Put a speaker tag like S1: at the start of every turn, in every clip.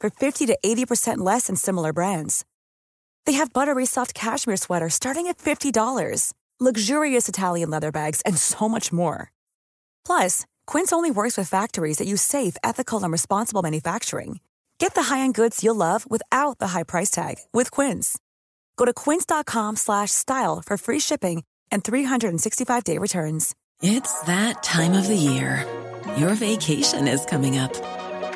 S1: for 50 to 80% less than similar brands. They have buttery soft cashmere sweaters starting at $50, luxurious Italian leather bags, and so much more. Plus, Quince only works with factories that use safe, ethical, and responsible manufacturing. Get the high-end goods you'll love without the high price tag with Quince. Go to quince.com slash style for free shipping and 365-day returns.
S2: It's that time of the year. Your vacation is coming up.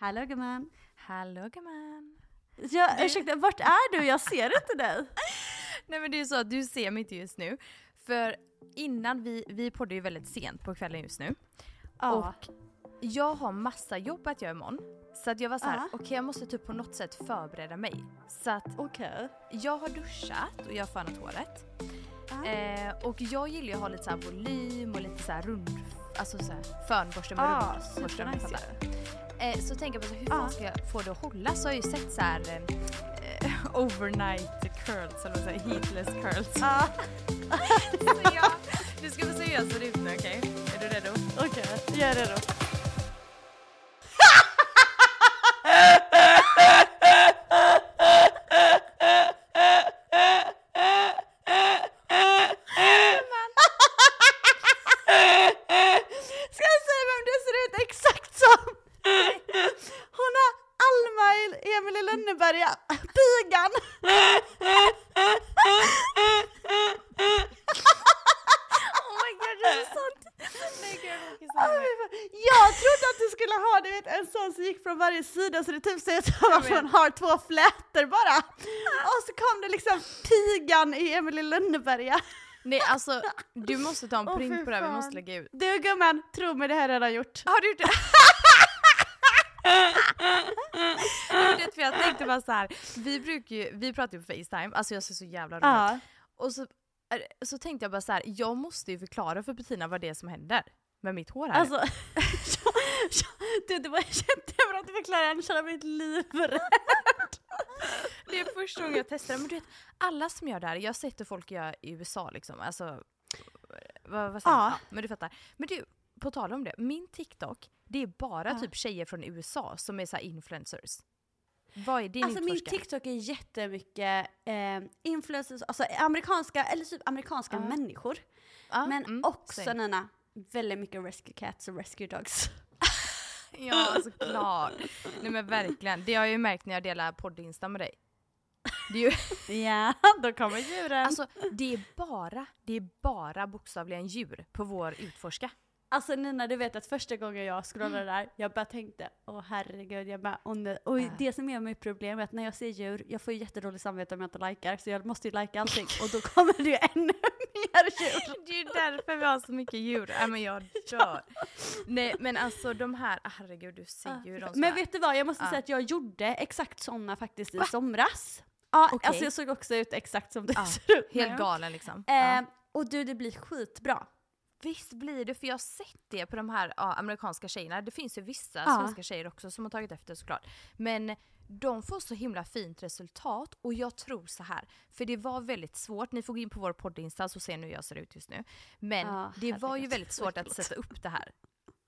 S3: Hallå gumman.
S4: Hallå gumman.
S3: Ja, ursäkta, vart är du? Jag ser inte dig.
S4: Nej men det är så att du ser mig inte just nu. För innan, vi, vi poddar ju väldigt sent på kvällen just nu.
S3: Ja.
S4: Och jag har massa jobb att göra imorgon. Så att jag var så här,
S3: Ja.
S4: okej jag måste typ på något sätt förbereda mig. Så att
S3: Okej.
S4: jag har duschat och jag har fönat håret.
S3: Ah.
S4: Eh, och jag gillar ju att ha lite så volym och lite så rund, alltså så här fönborste med
S3: Ah,
S4: rundborste. Eh, så tänker jag på så, hur
S3: Ah.
S4: fan ska jag få det att hålla? Så har jag ju sett så här eh, overnight curls, eller vad säger heatless curls.
S3: Ja,
S4: så jag, du ska få se hur jag ser ut nu okej? Är du redo?
S3: okej. Jag är redo. Ska jag säga vem du ser ut exakt som? Hon har Alma i Emil i Lönneberga, pigan.
S4: Oh my god, det är så sant! Nej gud jag råkar
S3: Ah,
S4: säga
S3: fy fan. Jag trodde att du skulle ha du vet, en sån som gick från varje sida så det typ ser ut som att hon har två flätor bara. Och så kom det liksom pigan i Emil i Lönneberga.
S4: Nej alltså, du måste ta en
S3: Åh,
S4: print på det här, vi måste lägga ut.
S3: Du gumman, tro mig det här har jag redan gjort.
S4: Har du gjort det? Men det, för jag tänkte bara så här. vi brukar ju, vi pratar ju på Facetime, alltså jag ser så jävla rolig ut.
S3: Ja.
S4: Och så, så tänkte jag bara så här, jag måste ju förklara för Bettina vad det är som händer med mitt hår här.
S3: Alltså, jag, jag, du, det var jättebra att du förklarade, annars hade jag blivit livrädd.
S4: Det är första gången jag testar. Men du vet, alla som gör det här, jag har sett hur folk gör i USA liksom. Alltså, vad, vad säger
S3: Ja.
S4: Ja, men du fattar. Men du, på tal om det, min TikTok, det är bara
S3: Ja.
S4: typ tjejer från USA som är så influencers. Vad är din
S3: Alltså min? TikTok är jättemycket eh, influencers, alltså amerikanska, eller typ amerikanska
S4: Ja.
S3: människor. Men
S4: mm,
S3: också. Nina, väldigt mycket rescue cats och rescue dogs.
S4: Ja, såklart. Nej men verkligen. Det har jag ju märkt när jag delar podd-insta med dig. Det är, ju,
S3: Ja, då kommer djuren. Alltså,
S4: det är bara, det är bara bokstavligen djur på vår utforska.
S3: Alltså Nina, du vet att första gången jag scrollade där, jag bara tänkte, åh herregud, jag bara, åh nej. Och
S4: Ja.
S3: det som är mitt problem är att när jag ser djur, jag får ju jättedåligt samvete om jag inte likar, så jag måste ju lika allting och då kommer det ju ännu mer djur.
S4: Det är ju därför vi har så mycket djur. Nej men jag dör. Nej men alltså de här, ah, herregud du ser ju hur de
S3: Men vet du vad, jag måste säga att jag gjorde exakt sådana faktiskt i somras. Ja,
S4: Okej.
S3: alltså jag såg också ut exakt som du
S4: Ja,
S3: ser ut.
S4: Helt galen liksom.
S3: Eh. Och du, det blir skitbra.
S4: Visst blir det, för jag har sett det på de här ja, amerikanska tjejerna. Det finns ju vissa
S3: Ja.
S4: svenska tjejer också som har tagit efter såklart. Men de får så himla fint resultat och jag tror så här. För det var väldigt svårt, ni får gå in på vår poddinsta så ser ni hur jag ser ut just nu. Men
S3: Ja,
S4: det var ju väldigt svårt att sätta upp det här.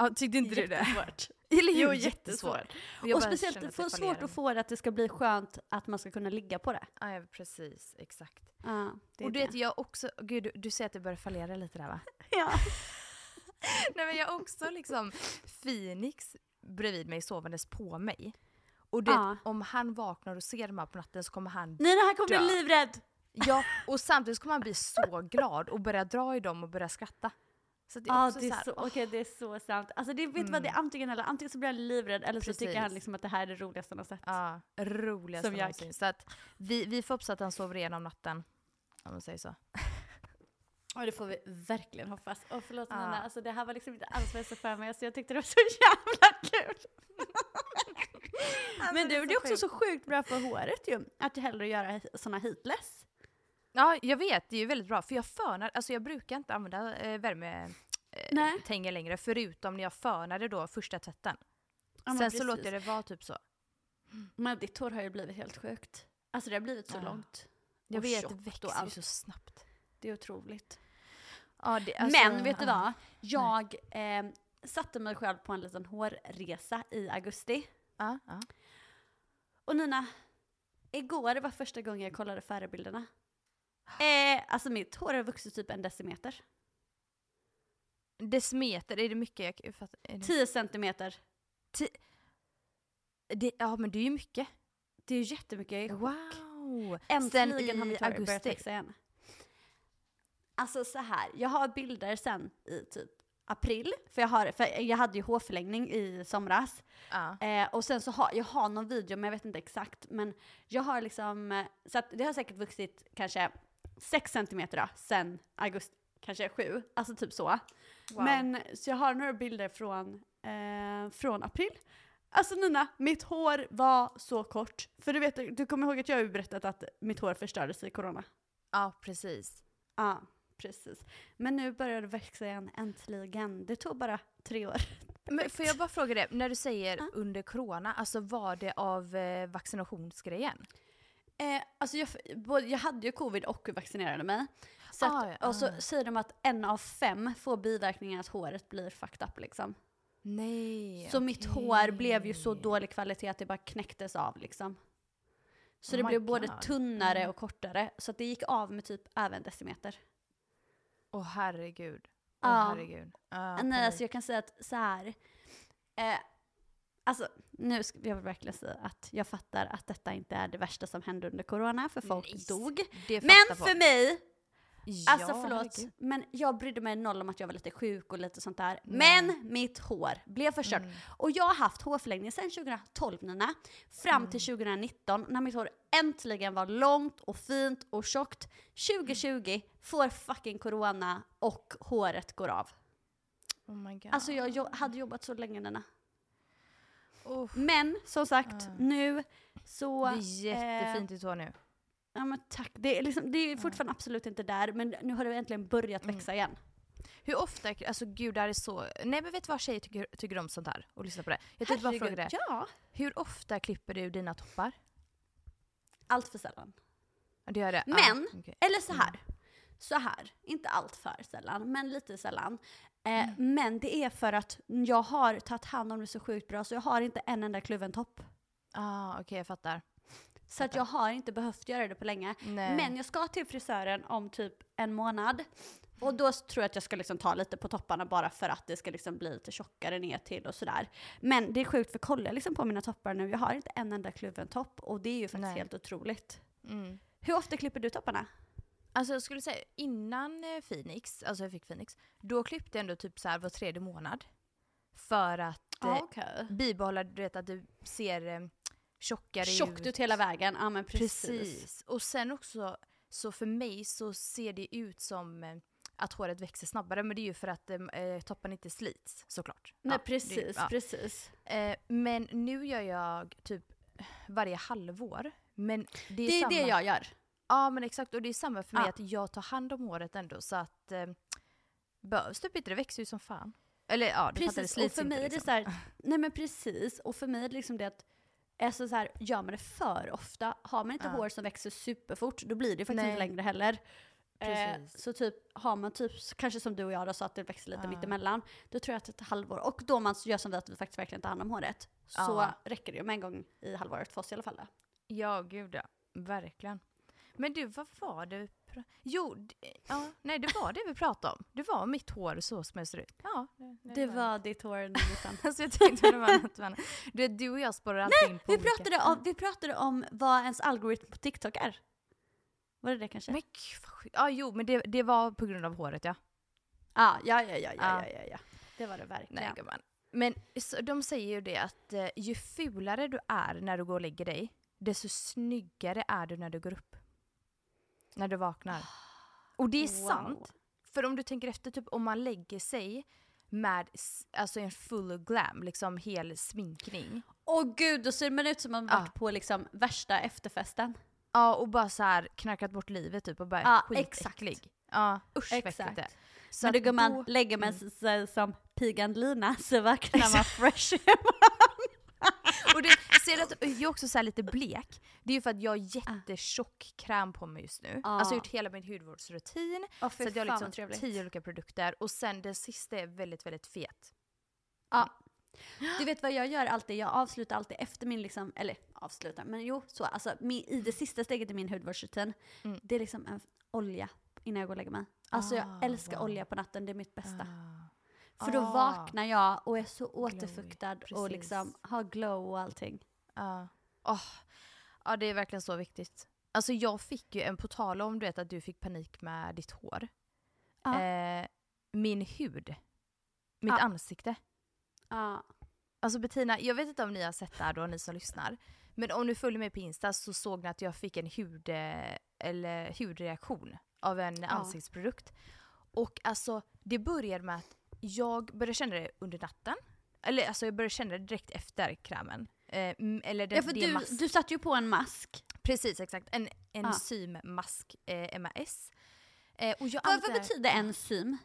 S4: Ja, tyckte inte du det? Eller hur?
S3: Jo,
S4: jättesvårt. Och,
S3: Och speciellt för svårt att få det att det ska bli skönt att man ska kunna ligga på det.
S4: Ja, precis. Exakt.
S3: Ja,
S4: Och du vet, jag också, gud du, du säger att det börjar fallera lite där va?
S3: Ja.
S4: Nej men jag har också liksom Phoenix bredvid mig sovandes på mig. Och det,
S3: Ja.
S4: om han vaknar och ser de här på natten så kommer han
S3: Nej, han kommer bli livrädd!
S4: Ja, och samtidigt kommer han bli så glad och börja dra i dem och börja skratta. Så det är
S3: Ja,
S4: också
S3: det,
S4: så
S3: är
S4: här,
S3: så,
S4: åh,
S3: okej, det är så sant. Alltså det, vet du vad, det är antingen eller. Antingen så blir han livrädd eller så tycker han
S4: Precis.
S3: liksom att det här är det roligaste han har sett.
S4: Ja, roligaste
S3: Som
S4: någonsin. Så att vi, vi får hoppas att han sover igenom natten. Om man säger så.
S3: Och det får vi verkligen hoppas. Och förlåt
S4: Ja.
S3: Nina, alltså det här var liksom inte alls vad jag såg för mig, så jag tyckte det var så jävla kul. Men du, det är också så sjukt bra för håret ju, att hellre göra såna heatless.
S4: Ja, jag vet. Det är ju väldigt bra. För jag fönar, alltså jag brukar inte använda eh, värmetänger längre. Förutom när jag fönade då första tvätten.
S3: Ja,
S4: Sen så
S3: precis.
S4: låter jag det vara typ så.
S3: Men ditt hår har ju blivit helt sjukt. Alltså det har blivit så
S4: Ja.
S3: långt.
S4: Jag
S3: Och
S4: vet, det växer ju så snabbt.
S3: Det är otroligt.
S4: Ja, det, alltså,
S3: Men vet du vad? Jag eh, satte mig själv på en liten hårresa i augusti.
S4: Ja, ja.
S3: Och Nina, igår var första gången jag kollade förebilderna. Eh, alltså mitt hår har vuxit typ en decimeter.
S4: Decimeter, är det mycket? Jag fattar, är det,
S3: 10 centimeter.
S4: det, ja men det är ju mycket.
S3: Det är ju jättemycket. Jag är
S4: Wow!
S3: Äntligen
S4: Sen
S3: har
S4: i
S3: mitt hår börjat växa igen. Alltså så här, jag har bilder sen i typ april, för jag, har, för jag hade ju hårförlängning i somras.
S4: Ja.
S3: Eh, och sen så har jag har någon video, men jag vet inte exakt. Men jag har liksom, eh, så att det har säkert vuxit kanske 6 centimeter då, sen augusti, kanske 7, alltså typ så.
S4: Wow.
S3: Men så jag har några bilder från, eh, från april. Alltså Nina, mitt hår var så kort. För du vet, du kommer ihåg att jag har berättat att mitt hår förstördes i corona?
S4: ja, precis.
S3: Ja, precis. Men nu börjar det växa igen, äntligen. Det tog bara tre år.
S4: Men får jag bara fråga det, när du säger
S3: Ja.
S4: under corona, alltså var det av eh, vaccinationsgrejen?
S3: Eh, alltså jag, både, jag hade ju covid och vaccinerade mig. Så att,
S4: Ah, ja,
S3: och så
S4: ah.
S3: säger de att en av fem får biverkningar att håret blir fucked up liksom.
S4: Nej.
S3: Så mitt
S4: okej.
S3: hår blev ju så dålig kvalitet att det bara knäcktes av liksom. Så
S4: Oh
S3: det blev både
S4: God.
S3: tunnare
S4: Mm.
S3: och kortare. Så att det gick av med typ över en decimeter.
S4: Åh herregud. Åh
S3: Ja.
S4: herregud. Ja,
S3: Nej,
S4: panik.
S3: alltså jag kan säga att så här. Eh, alltså nu ska jag verkligen säga att jag fattar att detta inte är det värsta som hände under corona, för folk
S4: Nej,
S3: dog. Men
S4: fattar
S3: för
S4: folk.
S3: mig, alltså
S4: Ja,
S3: förlåt,
S4: herregud.
S3: men jag brydde mig noll om att jag var lite sjuk och lite sånt där.
S4: Nej.
S3: Men mitt hår blev förstört.
S4: Mm.
S3: Och jag har haft hårförlängning sedan 2012 Nina, fram till
S4: Mm.
S3: 2019 när mitt hår äntligen var långt och fint och tjockt. 2020 får fucking corona och håret går av.
S4: Oh my god.
S3: Alltså jag jo- hade jobbat så länge Nina.
S4: Oh,
S3: Men som sagt,
S4: Ja.
S3: nu så...
S4: det är jättefint i tår nu.
S3: Ja men tack. Det är, liksom, det är fortfarande absolut inte där, men nu har det äntligen börjat
S4: Mm.
S3: växa igen.
S4: Hur ofta, alltså gud det här är så, nej men vet du vad tjejer tycker, tycker om sånt här? Och lyssna på det. Jag tänkte bara fråga det.
S3: Ja.
S4: Hur ofta klipper du dina toppar?
S3: Allt för sällan.
S4: Ja, Du gör det?
S3: Men,
S4: Ja, okej.
S3: eller så här. Så här, inte allt för sällan, men lite sällan. Eh,
S4: Mm.
S3: Men det är för att jag har tagit hand om det så sjukt bra, så jag har inte en enda kluven topp.
S4: ah, okej jag fattar.
S3: Så att jag har inte behövt göra det på länge.
S4: Nej.
S3: Men jag ska till frisören om typ en månad. Och då tror jag att jag ska liksom ta lite på topparna bara för att det ska liksom bli lite tjockare ner till och sådär. Men det är sjukt för kolla liksom på mina toppar nu, jag har inte en enda kluven topp och det är ju faktiskt
S4: Nej.
S3: helt otroligt.
S4: Mm.
S3: Hur ofta klipper du topparna?
S4: Alltså jag skulle säga innan eh, Phoenix, alltså jag fick Phoenix, då klippte jag ändå typ så här var tredje månad. För att eh,
S3: okej.
S4: bibehålla, du vet att du ser eh, tjockare
S3: Tjockt ut hela vägen, ja men precis.
S4: Precis. Och sen också, så för mig så ser det ut som eh, att håret växer snabbare, men det är ju för att eh, toppen inte slits såklart.
S3: Nej
S4: Ja,
S3: precis,
S4: det, ja.
S3: precis.
S4: Eh, men nu gör jag typ varje halvår. Men det är,
S3: Det är
S4: samma.
S3: det jag gör.
S4: Ja men exakt, och det är samma för mig
S3: Ja.
S4: att jag tar hand om håret ändå så att eh, behövs typ inte, det växer ju som fan. Eller ja, du fattar, det
S3: Precis, och
S4: slits
S3: för
S4: inte
S3: mig är det
S4: liksom.
S3: så här, nej men precis, och för mig är det liksom det att Alltså så här, gör man det för ofta, har man inte
S4: Ja.
S3: hår som växer superfort, då blir det faktiskt
S4: Nej.
S3: inte längre heller. Eh,
S4: Precis.
S3: så typ, har man typ, kanske som du och jag då, så att det växer lite
S4: Ja.
S3: mittemellan, då tror jag att ett halvår, och då man gör som vi att vi faktiskt verkligen tar hand om håret, så
S4: Ja.
S3: räcker det ju med en gång i halvåret för oss i alla fall. Då.
S4: Ja, gud ja. Verkligen. Men du, vad var det Jo, ja, nej det var det vi pratade om. Det var mitt hår så som jag ser ut. Ja, det,
S3: Det var ditt hår.
S4: Alltså jag tänkte det var något annat. Du, du och jag spårar alltid in på
S3: Vi
S4: olika-
S3: pratade, om, vi pratade om vad ens algoritm på TikTok är. Var det det kanske?
S4: Men gud. Ja jo men det, det var på grund av håret ja.
S3: Ah, ja, ja, ja, ja,
S4: Ja.
S3: ja, ja, ja. Det var det verkligen.
S4: Nej gumman. Men så, de säger ju det att eh, ju fulare du är när du går och lägger dig, desto snyggare är du när du går upp. När du vaknar. Och det är
S3: Wow.
S4: sant. För om du tänker efter, typ om man lägger sig med alltså en full glam, liksom hel sminkning.
S3: Åh gud, då ser man ut som man
S4: Ja.
S3: varit på liksom värsta efterfesten.
S4: Ja och bara så här knarkat bort livet typ och bara
S3: Ja,
S4: skitäcklig. Ja usch
S3: Exakt.
S4: det. Så
S3: Men då
S4: att
S3: går man,
S4: då-
S3: lägger man
S4: Mm.
S3: sig som pigan Lina så vaknar man fresh.
S4: Och du ser att jag är också så lite blek. Det är ju för att jag har jättetjock kräm på mig just nu.
S3: Ah.
S4: Alltså jag har gjort hela min hudvårdsrutin.
S3: Åh,
S4: så att jag har liksom tio olika produkter och sen den sista är väldigt, väldigt fet.
S3: Ja. Du vet vad jag gör alltid? Jag avslutar alltid efter min, liksom, eller avslutar, men jo så. Alltså min, i det sista steget i min hudvårdsrutin,
S4: Mm.
S3: det är liksom en olja innan jag går och lägger mig. Alltså jag
S4: Ah,
S3: älskar
S4: wow.
S3: olja på natten, det är mitt bästa.
S4: Ah.
S3: För då
S4: Ah.
S3: vaknar jag och är så återfuktad och liksom har glow och allting.
S4: Ja. Åh. Ja det är verkligen så viktigt. Alltså jag fick ju en, på tal om du vet att du fick panik med ditt hår.
S3: Ja.
S4: Eh, min hud. Mitt ansikte.
S3: Ja.
S4: Alltså Bettina, jag vet inte om ni har sett det här då, ni som lyssnar. Men om ni följer mig på Insta så såg ni att jag fick en hud, eh, eller hudreaktion av en ansiktsprodukt. Och alltså det började med att jag började känna det under natten. Eller alltså jag började känna det direkt efter krämen. Eh, eller den,
S3: Ja för
S4: det
S3: du,
S4: mask.
S3: du satte ju på en mask.
S4: Precis exakt, en enzymmask, eh, MAS. Eh, och jag
S3: Vad, vad betyder enzym?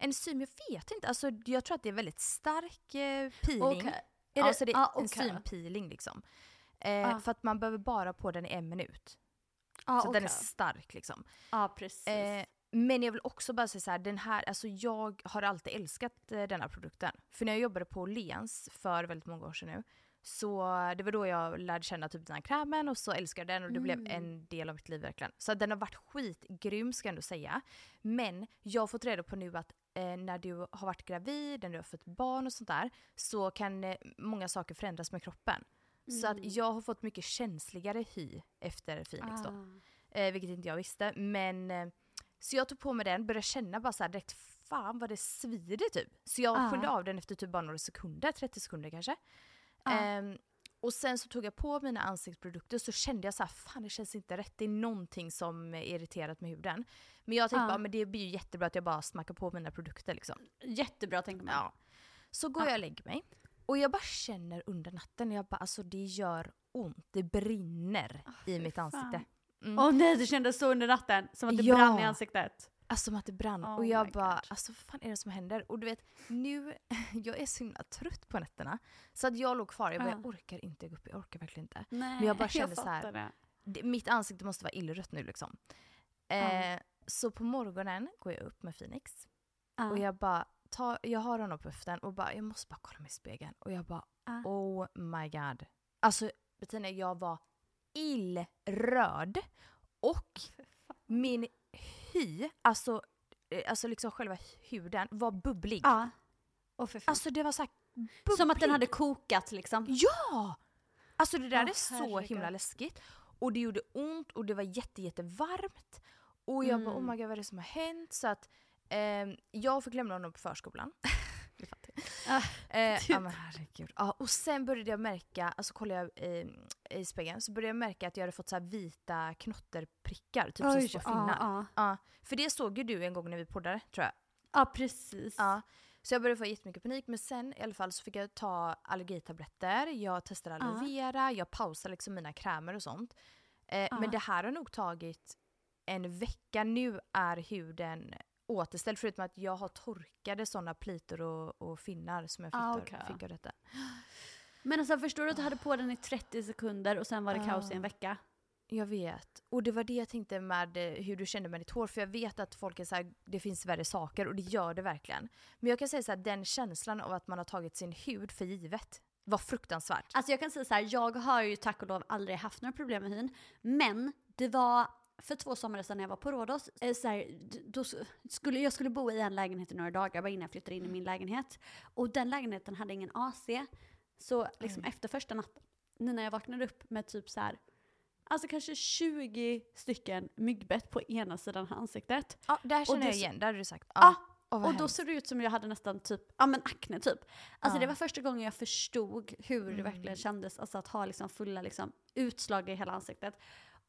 S4: Enzym, jag vet inte. Alltså, jag tror att det är väldigt stark eh, peeling.
S3: Okej. Är det-
S4: så det är
S3: ja, okej.
S4: enzympeeling liksom. Eh,
S3: Ja.
S4: För att man behöver bara på den i en minut.
S3: Ja,
S4: så att den är stark liksom.
S3: Ja precis.
S4: Eh, men jag vill också bara säga så här, den här, alltså jag har alltid älskat eh, denna produkten. För när jag jobbade på Lens för väldigt många år sedan nu, så det var då jag lärde känna typ den här krämen och så älskade jag den och det blev en del av mitt liv verkligen. Så den har varit skitgrym ska jag ändå säga. Men jag har fått reda på nu att eh, när du har varit gravid, när du har fått barn och sånt där, så kan eh, många saker förändras med kroppen. Så att jag har fått mycket känsligare hy efter Phoenix då.
S3: Ah.
S4: Eh, vilket inte jag visste. Men eh, så jag tog på mig den, började känna bara så här direkt, fan vad det svider typ. Så jag
S3: Ah.
S4: sköljde av den efter typ bara några sekunder, 30 sekunder kanske.
S3: Ah.
S4: Ehm, och sen så tog jag på mina ansiktsprodukter så kände jag så här, fan det känns inte rätt. Det är någonting som är irriterat med huden. Men jag tänkte
S3: Ah.
S4: bara, men det blir ju jättebra att jag bara smackar på mina produkter liksom.
S3: Jättebra tänker man.
S4: Ja. Så går jag och lägger mig. Och jag bara känner under natten, jag bara alltså det gör ont. Det brinner i mitt ansikte. Mm.
S3: Åh nej, det kändes så under natten. Som att det
S4: Ja.
S3: brann i ansiktet.
S4: Alltså som att det brann.
S3: Oh
S4: och jag bara,
S3: God.
S4: alltså vad fan är det som händer? Och du vet, nu, jag är så himla trött på nätterna. Så att jag låg kvar, jag bara,
S3: Ja.
S4: jag orkar inte gå upp, jag orkar verkligen inte.
S3: Nej,
S4: Men jag bara kände så här,
S3: det.
S4: Det, mitt ansikte måste vara illrött nu liksom. Eh, Så på morgonen går jag upp med Phoenix.
S3: Ja.
S4: Och jag bara, ta, jag har honom på höften och bara, jag måste bara kolla mig i spegeln. Och jag bara, oh my god. Alltså Bettina, jag var illröd. Och min hy, alltså, eh, alltså liksom själva huden var bubblig.
S3: Ja. Fan.
S4: Alltså det var så här
S3: Som att den
S4: bubblig.
S3: hade kokat liksom.
S4: Ja! Alltså det där
S3: Åh,
S4: är så
S3: herregud.
S4: himla läskigt. Och det gjorde ont och det var jätte, jättevarmt. Och jag bara oh my god vad är det som har hänt? Så att ehm, jag fick lämna honom på förskolan. Det fattar jag.
S3: Ah,
S4: Eh, ja men herregud. Ja, och sen började jag märka, alltså kollade jag i, i spegeln, så började jag märka att jag hade fått så här vita knotterprickar, typ
S3: Oj,
S4: som små finnar.
S3: ja,
S4: Ja, för det såg ju du en gång när vi poddade tror jag.
S3: Ja precis.
S4: Ja. Så jag började få jättemycket panik men sen i alla fall så fick jag ta allergitabletter, jag testade aloe vera, jag pausade liksom mina krämer och sånt. Eh, Men det här har nog tagit en vecka. Nu är huden återställd förutom att jag har torkade sådana plitor och, och finnar som jag fick,
S3: Ah, okej.
S4: fick av detta.
S3: Men alltså förstår du att du hade på den i 30 sekunder och sen var det kaos i en
S4: Ah.
S3: vecka?
S4: Jag vet. Och det var det jag tänkte med eh, hur du kände med ditt hår. För jag vet att folk är så här, det finns värre saker och det gör det verkligen. Men jag kan säga så här, den känslan av att man har tagit sin hud för givet var fruktansvärt.
S3: Alltså jag kan säga så här, jag har ju tack och lov aldrig haft några problem med hyn. Men det var för två somrar sedan när jag var på Rhodos, eh, så här, då skulle, jag skulle bo i en lägenhet i några dagar bara innan jag flyttade in i min lägenhet. Och den lägenheten hade ingen AC. Så liksom efter första natten, nu när jag vaknade upp med typ så här, alltså kanske 20 stycken myggbett på ena sidan ansiktet.
S4: Ja, det här känner jag igen, det hade du sagt.
S3: Ja,
S4: Åh, vad
S3: och då såg det ut som jag hade nästan typ, ja men akne typ. Alltså
S4: Ja.
S3: det var första gången jag förstod hur det
S4: Mm.
S3: verkligen kändes, alltså att ha liksom fulla liksom utslag i hela ansiktet.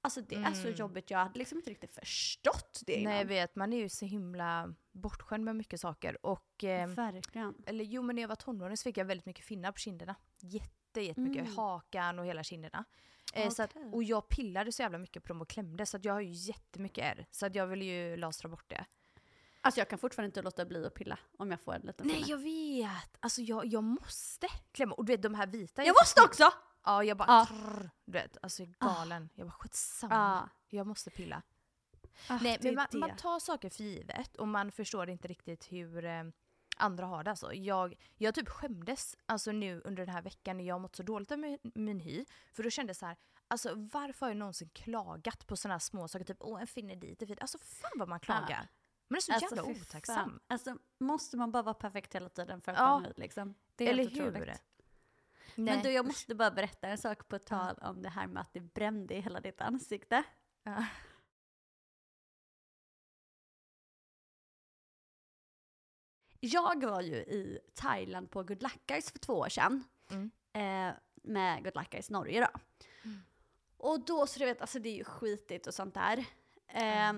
S3: Alltså det är så
S4: Mm.
S3: jobbigt, jag hade liksom inte riktigt förstått det innan.
S4: Nej jag vet, man är ju så himla bortskämd med mycket saker. Och, eh,
S3: Verkligen.
S4: eller jo men när jag var tonåring så fick jag väldigt mycket finnar på kinderna. Jätte, jättemycket.
S3: Mm.
S4: Hakan och hela kinderna. Eh, så att, och jag pillade så jävla mycket på dem och klämde så att jag har ju jättemycket ärr. Så att jag vill ju lasra bort det.
S3: Alltså jag kan fortfarande inte låta bli att pilla om jag får en liten
S4: Nej
S3: finne.
S4: jag vet! Alltså jag, jag måste klämma. Och du vet de här vita.
S3: Jag måste också!
S4: Ja jag bara
S3: Ja.
S4: trrr, du vet, alltså jag är galen. Jag bara skitsamma.
S3: Ja.
S4: Jag måste pilla.
S3: Ah,
S4: Nej men man, man tar saker för givet och man förstår inte riktigt hur eh, andra har det alltså. Jag, jag typ skämdes alltså nu under den här veckan när jag mått så dåligt av min, min hy. För då kände jag så här, alltså varför har jag någonsin klagat på sådana här små saker? Typ åh en finne dit, en finne. Alltså fan vad man klagar. Man är så
S3: Alltså,
S4: jävla otacksam.
S3: fan. Alltså måste man bara vara perfekt hela tiden för att
S4: Ja.
S3: vara nöjd liksom? Det är
S4: Eller
S3: helt
S4: hur?
S3: otroligt.
S4: Nej.
S3: Men du, jag måste bara berätta en sak på tal om det här med att det brände i hela ditt ansikte.
S4: Ja.
S3: Jag var ju i Thailand på Good Luck Guys för två år sedan.
S4: Mm.
S3: Eh, med Good Luck Guys Norge då. Och då, så du vet, alltså det är ju skitigt och sånt där. Eh,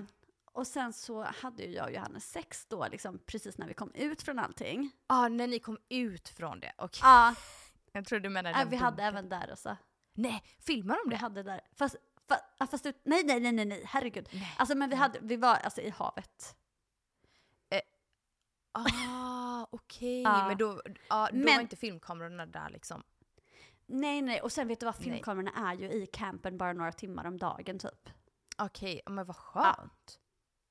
S3: Och sen så hade ju jag och Johannes sex då, liksom precis när vi kom ut från allting.
S4: ah, när ni kom ut från det. Okej.
S3: Ja,
S4: Jag trodde du menade
S3: äh,
S4: den
S3: vi hade
S4: bunken.
S3: även där också.
S4: Nej, filmar de
S3: Vi
S4: det?
S3: hade där. Fast, fast, ja, fast ut, nej, nej, nej, nej, nej, herregud. Alltså men vi hade, vi var alltså i havet.
S4: Ah, okej.
S3: Ja.
S4: Men då, ah, då
S3: Men-
S4: var inte filmkamerorna där liksom.
S3: Nej, nej, och sen vet du vad,
S4: Nej.
S3: filmkamerorna är ju i campen bara några timmar om dagen typ.
S4: Okej, men vad skönt.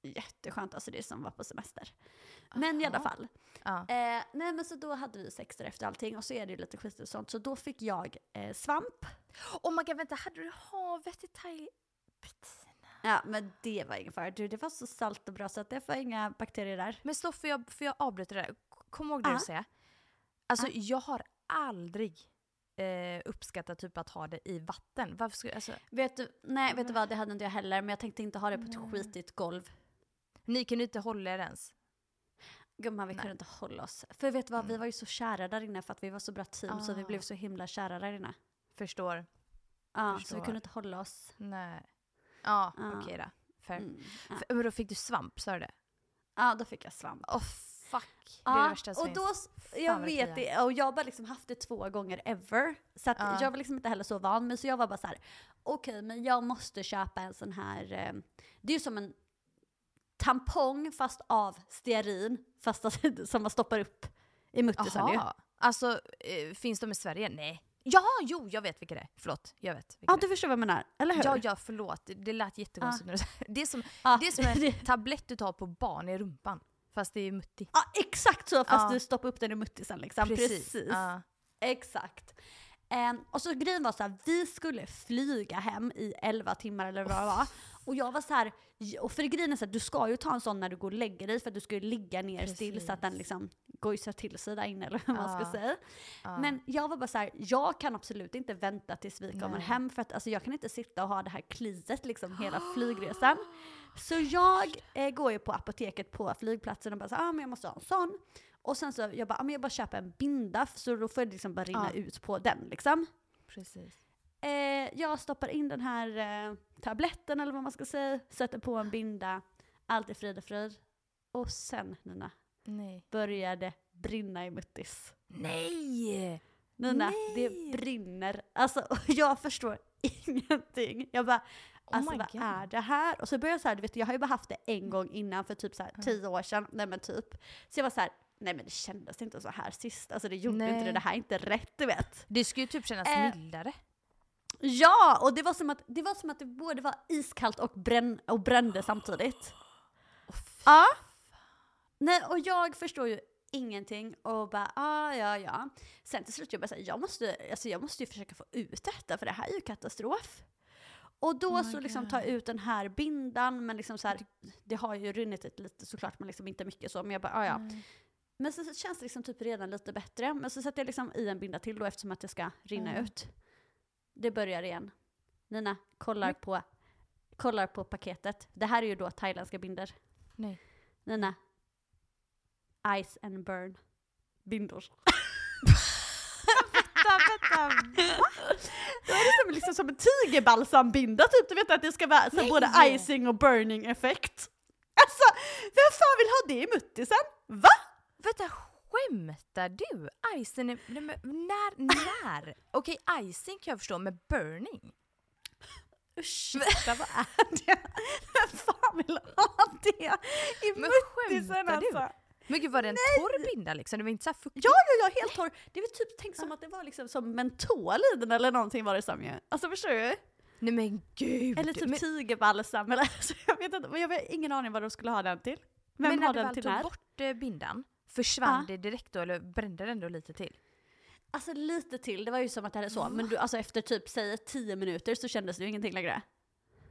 S3: Jätteskönt, alltså det är som att vara på semester. Men i alla
S4: Aha.
S3: fall.
S4: Ja.
S3: Eh, nej men så då hade vi sex där efter allting och så är det ju lite skit och sånt. Så då fick jag eh, svamp.
S4: Oh my god, vänta, hade du havet i Thailand?
S3: Ja men det var ingen fara. Du, det var så salt och bra så att det var inga bakterier där.
S4: Men stopp, får jag, får jag avbryta det där? Kom ihåg det
S3: Ja.
S4: du säger. Alltså
S3: Ja.
S4: jag har aldrig eh, uppskattat typ att ha det i vatten. Varför skulle, alltså,
S3: Vet du, nej vet du vad, det hade inte jag heller. Men jag tänkte inte ha det på ett skitigt golv.
S4: ni kunde inte hålla er ens.
S3: Gumman, vi
S4: Nej.
S3: kunde inte hålla oss. För vet du vad, vi var ju så kära där inne för att vi var så bra team så vi
S4: Ah.
S3: blev så himla kära där inne.
S4: Förstår.
S3: Ja, så vi
S4: Förstår.
S3: kunde inte hålla oss.
S4: Nej. Ja,
S3: Ja.
S4: okej då. Fair.
S3: Mm, ja.
S4: F- Men då fick du svamp, sa du det?
S3: ja, då fick jag svamp.
S4: Åh fuck. Det är det värsta som
S3: och då, jag vet det, och jag har bara liksom haft det två gånger ever. Så
S4: Ja.
S3: jag var liksom inte heller så van, men så jag var bara så här: okej men jag måste köpa en sån här, eh, det är ju som en tampong fast av stearin, fast som man stoppar upp i muttisen ju.
S4: Alltså, eh, finns de i Sverige? Nej. Ja, jo, jag vet vilka det är. Förlåt, jag vet.
S3: Ja
S4: det
S3: du förstår vad jag menar, eller hur?
S4: Ja, ja, förlåt. Det, lät jättekonstigt sa det. Är som,
S3: Ja,
S4: det är som en tablett du tar på barn i rumpan. Fast det är mutti.
S3: Ja, exakt så, fast
S4: Ja.
S3: du stoppar upp den i muttisen liksom. Precis.
S4: Ja.
S3: Exakt. Ehm, och så grejen var så här, vi skulle flyga hem i 11 timmar eller vad det var. Och jag var så här, och för grejen är så här, du ska ju ta en sån när du går och lägger dig för att du ska ju ligga ner still så att den
S4: Precis.
S3: liksom gojsar till sig där inne eller vad man ska
S4: Ja.
S3: säga.
S4: Ja.
S3: Men jag var bara så här, jag kan absolut inte vänta tills vi kommer
S4: Nej.
S3: hem för att alltså, jag kan inte sitta och ha det här kliet liksom hela flygresan. Så jag eh, går ju på apoteket på flygplatsen och bara så ah, men jag måste ha en sån. Och sen så jag bara, ah, men jag bara köper en binda så då får det liksom bara rinna ut på den liksom.
S4: Precis.
S3: Eh, jag stoppar in den här eh, tabletten eller vad man ska säga, sätter på en binda, allt är frid och fröjd. Och sen Nina,
S4: Nej.
S3: börjar det brinna i muttis.
S4: Nej!
S3: Nina,
S4: Nej.
S3: det brinner. Alltså jag förstår ingenting. Jag bara,
S4: Oh
S3: alltså vad
S4: God.
S3: är det här? Och så började jag så här, du vet jag har ju bara haft det en gång innan för typ så här tio år sedan, nej men typ. Så jag var så här, nej men det kändes inte så här sist, alltså det gjorde inte det,
S4: Nej.
S3: det här är inte rätt du vet.
S4: Det skulle ju typ kännas
S3: Eh,
S4: mildare.
S3: Ja, och det var som att det, var som att det både var iskallt och, bränn, och brände samtidigt. Ja. Nej, och jag förstår ju ingenting och bara ah, ja ja. Sen till slut jag bara säga jag måste, alltså jag måste ju försöka få ut detta för det här är ju katastrof. Och då
S4: Oh
S3: så liksom
S4: God.
S3: tar jag ut den här bindan, men liksom så här, det har ju runnit lite såklart, men liksom inte mycket så. Men jag bara, ah, ja.
S4: Nej.
S3: Men så, så känns det liksom typ redan lite bättre. Men så sätter jag liksom i en binda till då eftersom att det ska rinna
S4: Mm.
S3: ut. Det börjar igen. Nina kollar
S4: Men-
S3: på, kollar på paketet. Det här är ju då thailändska binder.
S4: Nej.
S3: Nina. Ice and burn. Bindor.
S4: Vänta, vänta.
S3: Då är det som, liksom som en tigerbalsambinda typ. Du vet att det ska vara så
S4: Nej!
S3: både icing och burning effekt. Alltså, vem fan vill ha det i muttisen? Va?
S4: Vänta, skämtar du? Icing är... nej, men När? När? Okej, icing kan jag förstå, men burning?
S3: Ursäkta, vad är det? Vem fan vill ha det i
S4: Men
S3: muttisen
S4: skämtar du?
S3: alltså?
S4: Men gud var det en torr binda liksom? Det var inte så fuktigt?
S3: Ja, ja, ja, helt torr. Det var typ tänkt som att det var liksom som mentol i den eller någonting var det som ju. Alltså förstår du?
S4: Nej men gud!
S3: Eller typ
S4: men,
S3: tigerbalsam eller alltså, jag vet inte, men jag har ingen aning vad de skulle ha den till. Vem
S4: men när
S3: har
S4: du
S3: den
S4: väl
S3: till
S4: tog
S3: när?
S4: bort eh, bindan, försvann
S3: Ja.
S4: det direkt då eller brände det ändå lite till?
S3: Alltså lite till, det var ju som att det hade så, men du, alltså efter typ säg 10 minuter så kändes det ju ingenting längre.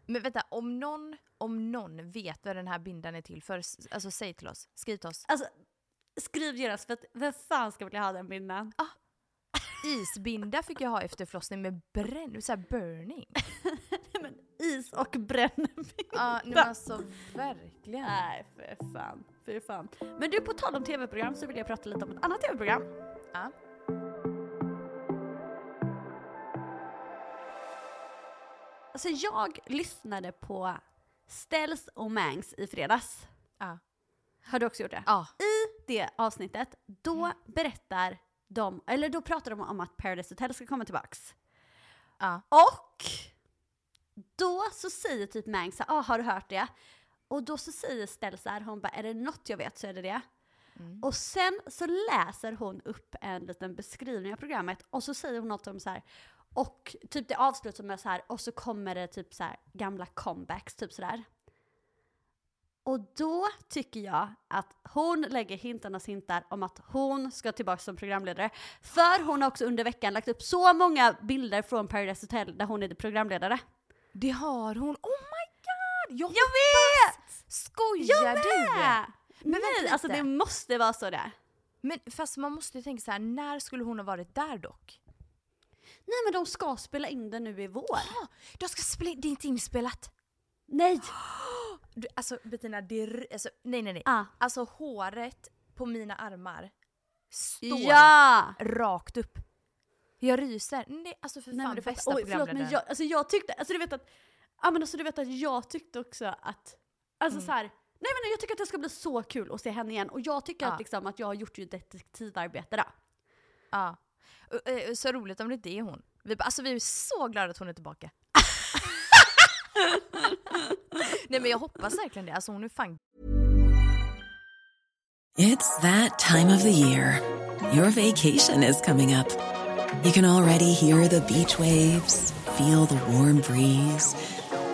S4: Men vänta, om någon, om någon vet vad den här bindan är till för, alltså säg till oss, skriv till oss.
S3: Alltså skriv genast för att vem fan ska vilja ha den bindan?
S4: Isbinda fick jag ha efter förlossning med bränn, så här burning.
S3: men is och brännvin.
S4: Ja, nej, men alltså verkligen.
S3: Nej, för fan. För fan. Men du, på tal om tv-program så vill jag prata lite om ett annat tv-program.
S4: Ja.
S3: Alltså jag lyssnade på Ställs och Mangs i fredags.
S4: Ja.
S3: Har du också gjort det?
S4: Ja.
S3: I det avsnittet, då berättar de, eller då pratar de om att Paradise Hotel ska komma tillbaks.
S4: Ja.
S3: Och då så säger typ Mangs så ah, har du hört det? Och då så säger Stell så här, hon bara, är det något jag vet så är det det.
S4: Mm.
S3: Och sen så läser hon upp en liten beskrivning av programmet och så säger hon något om så här, och typ det avslutas med så här, och så kommer det typ så här gamla comebacks, typ sådär. Och då tycker jag att hon lägger hintarnas hintar om att hon ska tillbaka som programledare. För hon har också under veckan lagt upp så många bilder från Paradise Hotel där hon är programledare.
S4: Det har hon. Oh my! Jag,
S3: Jag vet!
S4: skojar
S3: Jag
S4: du?
S3: med!
S4: Men vänta
S3: Nej, alltså det måste vara så där.
S4: Men fast man måste ju tänka så här, när skulle hon ha varit där dock?
S3: Nej men de ska spela in det nu i vår.
S4: Ah, de ska spela det är inte inspelat.
S3: Nej!
S4: Du, alltså Bettina, det är, alltså, nej nej nej.
S3: Ah.
S4: Alltså håret på mina armar står
S3: Ja!
S4: rakt upp. Jag ryser. Nej, alltså för
S3: Nej,
S4: fan
S3: men du fattar-
S4: bästa
S3: oj, förlåt, men jag, alltså jag tyckte, alltså du vet att, ja men alltså du vet att jag tyckte också att, alltså
S4: Mm.
S3: så här, nej men jag tycker att det ska bli så kul att se henne igen och jag tycker
S4: Ja.
S3: att liksom att jag har gjort ju detektivarbete då.
S4: Ja. Eh, Så roligt om det är hon. Vi, alltså vi är så glada att hon är tillbaka. Nej men jag hoppas verkligen det. Alltså hon är fan
S2: It's that time of the year. Your vacation is coming up. You can already hear the beach waves, feel the warm breeze,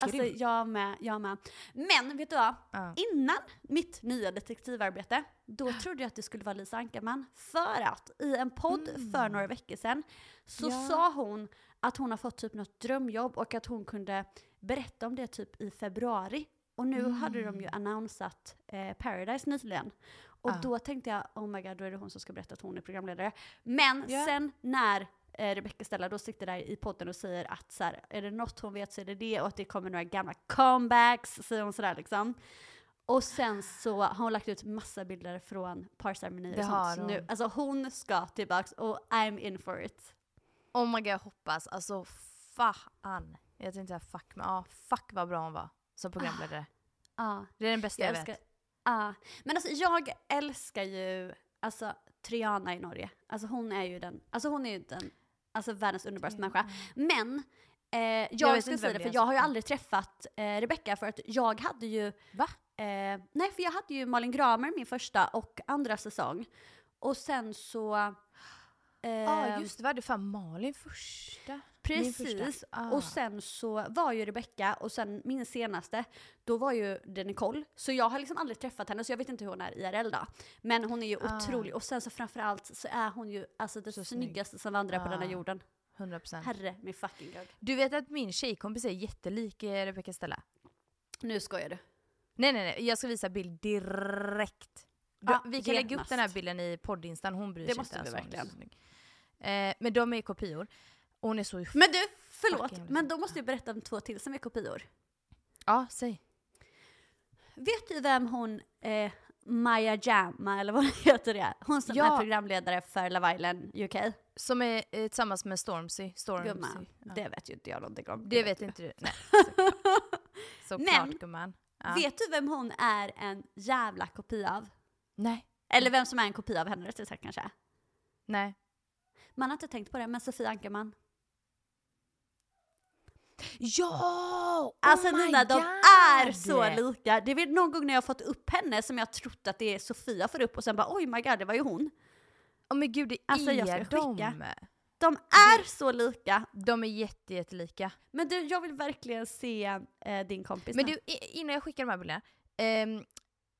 S3: Alltså jag med, jag med. Men vet du vad?
S4: Ja.
S3: Innan mitt nya detektivarbete, då trodde jag att det skulle vara Lisa Ankarman. För att i en podd för några veckor sedan så
S4: Ja.
S3: sa hon att hon har fått typ något drömjobb och att hon kunde berätta om det typ i februari. Och nu hade de ju annonsat eh, Paradise nyligen. Och
S4: Ja.
S3: då tänkte jag, oh my god, då är det hon som ska berätta att hon är programledare. Men
S4: Ja.
S3: sen när eh, Rebecca Stella då sitter där i podden och säger att så här, är det något hon vet så är det det och att det kommer några gamla comebacks, säger hon sådär liksom. Och sen så har hon lagt ut massa bilder från parceremonier och sånt. Så
S4: hon.
S3: nu, alltså hon ska tillbaks och I'm in for it.
S4: Oh my god, jag hoppas. Alltså fan. Jag tänkte säga fuck, men ja, fuck vad bra hon var som programledare.
S3: Ja.
S4: Det är den bästa
S3: Jag
S4: jag, vet.
S3: ja. Men alltså jag älskar ju, alltså Triana i Norge. Alltså hon är ju den, alltså hon är ju den, alltså världens underbaraste människa. Men eh, jag,
S4: Jag
S3: ska säga det, för jag har ju aldrig träffat eh, Rebecca för att jag hade ju,
S4: Va?
S3: eh, nej för jag hade ju Malin Gramer min första och andra säsong. Och sen så... eh,
S4: Ja ah, just det, var det fan Malin första?
S3: Precis.
S4: Ah.
S3: Och sen så var ju Rebecca och sen min senaste, då var ju det Nicole. Så jag har liksom aldrig träffat henne så jag vet inte hur hon är IRL då. Men hon är ju
S4: Ah.
S3: otrolig och sen så framförallt så är hon ju alltså det
S4: Så snygg.
S3: snyggaste som vandrar på
S4: Ah.
S3: denna jorden.
S4: 100%.
S3: Herre min fucking gud.
S4: Du vet att min tjejkompis är jättelik eh, Rebecca Stella?
S3: Nu skojar du.
S4: Nej nej nej, jag ska visa bild direkt. Du,
S3: Ja,
S4: vi kan lägga upp
S3: genast.
S4: den här bilden i poddinstan, hon bryr
S3: Det
S4: sig
S3: måste
S4: inte.
S3: vi
S4: alltså, hon är
S3: verkligen.
S4: snygg. Eh, men de är kopior. Och hon är så...
S3: Men du, förlåt,
S4: Fucking
S3: men då måste jag berätta om två till som är kopior.
S4: Ja, säg.
S3: Vet du vem hon, eh, Maya Jama eller vad heter det? Hon som
S4: Ja.
S3: är programledare för Love Island UK.
S4: Som är eh, tillsammans med Stormzy. Stormzy.
S3: Gumman,
S4: Ja.
S3: det vet ju inte jag någonting om.
S4: Det vet inte du. Nej, såklart. Såklart
S3: Men-
S4: gumman. Ja.
S3: Vet du vem hon är en jävla kopia av?
S4: Nej.
S3: Eller vem som är en kopia av henne rättare sagt kanske.
S4: Nej.
S3: Man har inte tänkt på det, men Sofia Ankerman.
S4: Ja!
S3: Alltså
S4: oh
S3: Nina, de är så lika. Det är någon gång när jag fått upp henne som jag trott att det är Sofia får upp och sen bara oj my god, det var ju hon.
S4: Åh men gud, det
S3: Alltså,
S4: är
S3: jag ska
S4: de.
S3: skicka. De är så lika.
S4: De är jätte, jättelika.
S3: Men du, jag vill verkligen se eh, din kompis
S4: Men
S3: nu.
S4: du, innan jag skickar de här bilderna. ehm,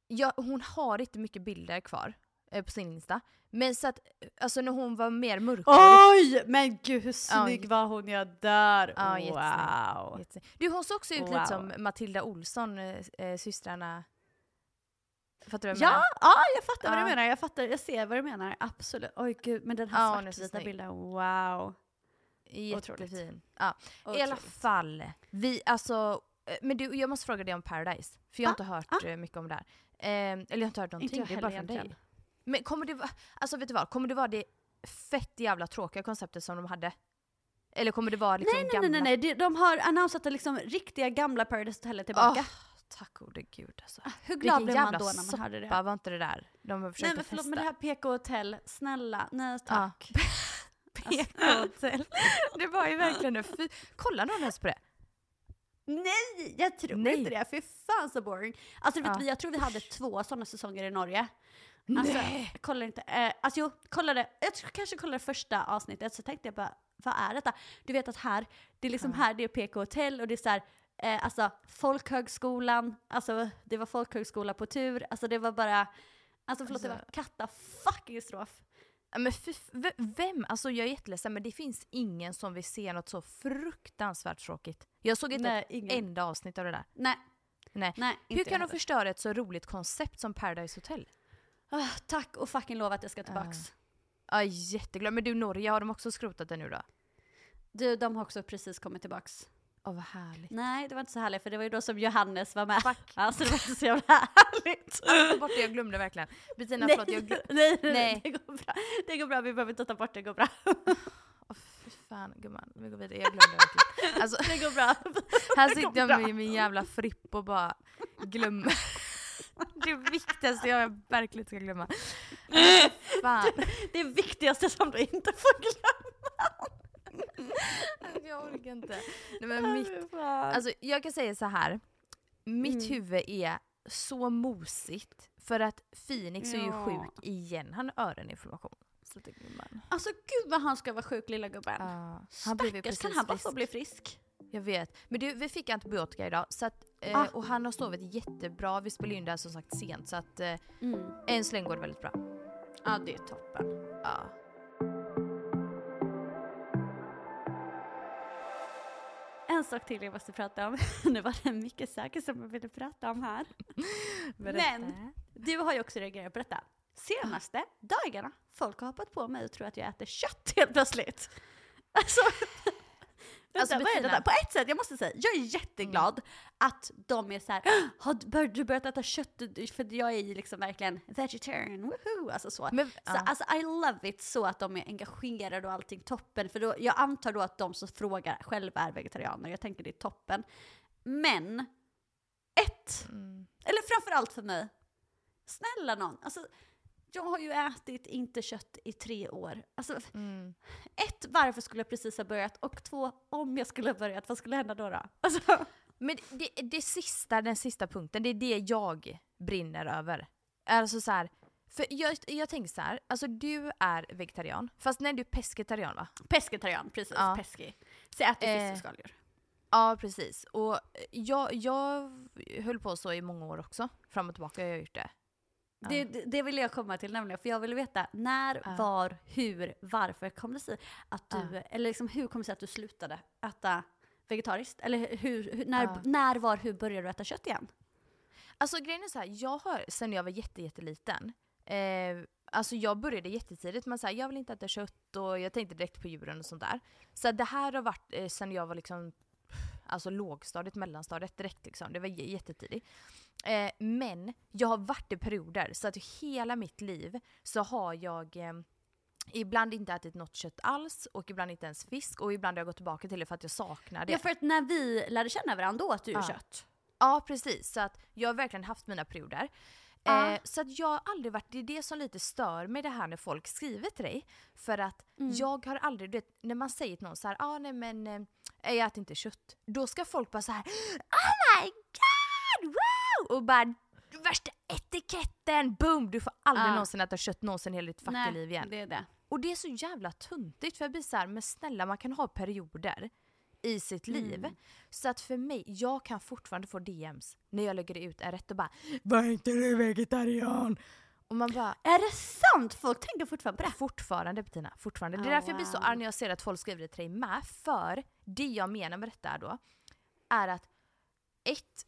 S4: ja, hon har inte mycket bilder kvar eh, på sin Insta. Men så att, alltså när hon var mer mörkhårig.
S3: Oj! Men gud hur snygg
S4: Ja.
S3: var hon, jag dör!
S4: Ja, jättesnygg.
S3: wow!
S4: Jätte- Du hon såg också ut
S3: Wow.
S4: lite som Matilda Olsson, eh, eh, systrarna. Fattar du vad jag
S3: Ja,
S4: menar?
S3: ja, jag fattar vad
S4: Ja.
S3: du menar. Jag fattar, jag ser vad du menar. Absolut. Oj gud, men den här
S4: Ja,
S3: svartvita bilden, wow.
S4: Jättefin. Ja. I alla fall, vi, alltså, eh, men du, jag måste fråga dig om Paradise. För jag har
S3: Ah,
S4: inte hört
S3: ah.
S4: eh, mycket om det här. Eh, eller jag har inte hört någonting,
S3: jag
S4: det är bara från dig. Men kommer det vara, alltså vet du vad, kommer det vara det fett jävla tråkiga konceptet som de hade? Eller kommer det vara liksom
S3: Nej, nej,
S4: gamla?
S3: nej, nej, nej. De- har annonsat liksom riktiga gamla Paradise Hotel tillbaka.
S4: Åh, tack gode gud alltså.
S3: Hur glad blev man då när man hörde
S4: soppa
S3: det?
S4: var inte det där? De har försökt
S3: Nej men förlåt,
S4: testa.
S3: men det här PK Hotel, snälla, nej tack. PK Hotel.
S4: det var ju verkligen det. Fy, kolla någon ens på det?
S3: Nej, jag tror
S4: Nej.
S3: inte det. Fy fan så boring. Alltså vet
S4: Ja.
S3: vi, jag tror vi hade två sådana säsonger i Norge. Alltså,
S4: Nej.
S3: jag kollade inte. Eh, alltså jo, kollade, jag kanske kollade första avsnittet så tänkte jag bara, vad är detta? Du vet att här, det är liksom här, det är PK Hotel och det är så här, eh, alltså folkhögskolan, alltså det var folkhögskola på tur, alltså det var bara, alltså förlåt det var
S4: Alltså-
S3: katta fucking strof.
S4: Men vem? Alltså jag är jätteledsen men det finns ingen som vill se något så fruktansvärt tråkigt. Jag såg inte
S3: Nej,
S4: ett
S3: ingen.
S4: enda avsnitt av det där.
S3: Nej,
S4: Nej.
S3: nej
S4: Hur kan de förstöra ett så roligt koncept som Paradise Hotel?
S3: Ah, tack och fucking lova att jag ska tillbaks.
S4: Ja, jätteglad. Men du Norge, har de också skrotat det nu då?
S3: Du, de har också precis kommit tillbaks.
S4: Åh vad härligt.
S3: Nej, det var inte så härligt för det var ju då som Johannes var med.
S4: Fuck.
S3: Alltså det var inte så jävla härligt.
S4: Tog bort det, jag glömde verkligen. Bettina
S3: nej,
S4: förlåt, jag glömde.
S3: nej, nej,
S4: Nej.
S3: det går bra. Det går bra, vi behöver inte ta bort det, det går bra.
S4: Åh fy fan gumman, vi går vidare. Jag glömde verkligen. Alltså,
S3: Det går bra.
S4: här sitter jag med min jävla fripp och bara glömmer. Det viktigaste jag verkligen ska glömma. Alltså, fan.
S3: Det viktigaste som du inte får glömma.
S4: Jag orkar inte. Nej, men mitt, alltså, jag kan säga så här. Mitt
S3: Mm.
S4: huvud är så mosigt för att Phoenix är ju
S3: Ja.
S4: sjuk igen. Han har öroninflammation. Så det är man.
S3: Alltså gud vad han ska vara sjuk lilla gubben.
S4: Ja, han
S3: Stackars, kan han bara få bli frisk?
S4: Jag vet. Men du, vi fick antibiotika idag så att, eh,
S3: Ah.
S4: och han har sovit jättebra. Vi spelade in det här som sagt sent så att eh,
S3: Mm.
S4: än så länge går det väldigt bra.
S3: Ja, det är toppen.
S4: Ja.
S3: En sak till jag måste prata om. nu var det mycket saker som jag ville prata om här. Men du har ju också reagerat på detta. Senaste dagarna, folk har hoppat på mig och tror att jag äter kött helt plötsligt. Alltså, Vänta, är det
S4: Bettina.
S3: där? På ett sätt, jag måste säga, jag är jätteglad att de är så här, har du bör- du börjat äta kött? För jag är ju liksom verkligen vegetarian, woohoo! Alltså så.
S4: Men-
S3: så
S4: ja.
S3: alltså I love it så att de är engagerade och allting toppen. För då, jag antar då att de som frågar själva är vegetarianer, jag tänker det är toppen. Men, ett,
S4: Mm.
S3: eller framförallt för mig, snälla någon, alltså jag har ju ätit inte kött i tre år. Alltså,
S4: Mm.
S3: ett, varför skulle jag precis ha börjat? Och två, om jag skulle ha börjat, vad skulle hända då? då? Alltså,
S4: Men det, det sista, den sista punkten, det är det jag brinner över. Alltså så här, för jag, jag tänker så här, alltså du är vegetarian, fast nej du är pescetarian va?
S3: pescetarian, precis,
S4: Ja.
S3: pesci. Så jag äter
S4: Eh,
S3: fisk och skaldjur.
S4: Ja precis, och jag, jag höll på så i många år också, fram och tillbaka har jag gjort det. Ja.
S3: Det, det, vill jag komma till nämligen, för jag vill veta när,
S4: Ja.
S3: var, hur, varför kom det sig att du,
S4: Ja.
S3: eller liksom hur kom det sig att du slutade äta vegetariskt? Eller hur, hur, när, när, var, hur började du äta kött igen?
S4: Alltså grejen är så här, jag har sen jag var jätte, jätteliten, eh, alltså jag började jättetidigt med att jag vill inte äta kött och jag tänkte direkt på djuren och sånt där. Så det här har varit eh, sen jag var liksom, alltså lågstadiet, mellanstadiet direkt liksom. Det var jättetidigt. Eh, men jag har varit i perioder, så att hela mitt liv så har jag eh, ibland inte ätit något kött alls och ibland inte ens fisk och ibland har jag gått tillbaka till det för att jag saknar det.
S3: Ja, för att när vi lärde känna varandra, då åt du
S4: Ja.
S3: kött.
S4: Ja precis, så att jag har verkligen haft mina perioder.
S3: Ja.
S4: Eh, så att jag har aldrig varit, det är det som lite stör mig det här när folk skriver till dig. För att
S3: Mm.
S4: jag har aldrig, du vet, när man säger till någon så här, ah, nej men jag äter inte kött. Då ska folk bara så här, oh my god, wow! Och bara värsta etiketten, boom! Du får aldrig
S3: Ja.
S4: någonsin äta kött någonsin i hela ditt fucking liv igen.
S3: det är det.
S4: Och det är så jävla tuntigt för jag blir så här, men snälla man kan ha perioder i sitt
S3: Mm.
S4: liv. Så att för mig, jag kan fortfarande få DMs när jag lägger ut en rätt och bara Var inte du vegetarian? Och man bara
S3: Är det sant? Folk tänker fortfarande på det.
S4: Fortfarande Bettina, fortfarande. Det är
S3: Oh,
S4: därför jag blir så
S3: wow.
S4: arg när jag ser att folk skriver det till dig med. För det jag menar med detta då, är att ett,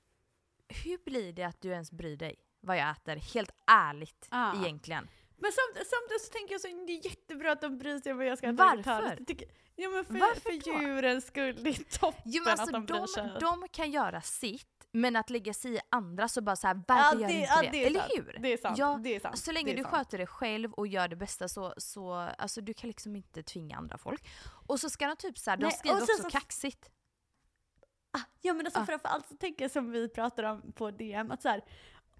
S4: hur blir det att du ens bryr dig vad jag äter? Helt ärligt
S3: Ja.
S4: egentligen.
S3: Men samt, samtidigt så tänker jag så det är jättebra att de bryr sig om vad jag ska äta
S4: Varför?
S3: vegetariskt. Jag tycker- Ja men för,
S4: Varför
S3: för
S4: då?
S3: djurens skull, det är toppen
S4: Jo men alltså
S3: att de bryr
S4: de,
S3: sig.
S4: de kan göra sitt, men att lägga sig i andra så bara såhär,
S3: Ja,
S4: varför gör
S3: det-
S4: du inte
S3: ja,
S4: det?
S3: det
S4: Eller
S3: sant.
S4: hur?
S3: Det är sant,
S4: Ja,
S3: det är sant,
S4: Så länge du
S3: sant.
S4: sköter dig själv och gör det bästa så, så alltså du kan liksom inte tvinga andra folk. Och så ska de typ såhär, de
S3: Nej,
S4: skriver
S3: och sen
S4: också
S3: så-
S4: kaxigt.
S3: Ah, ja men alltså
S4: Ah.
S3: framförallt så tänker jag som vi pratar om på DM, att så här,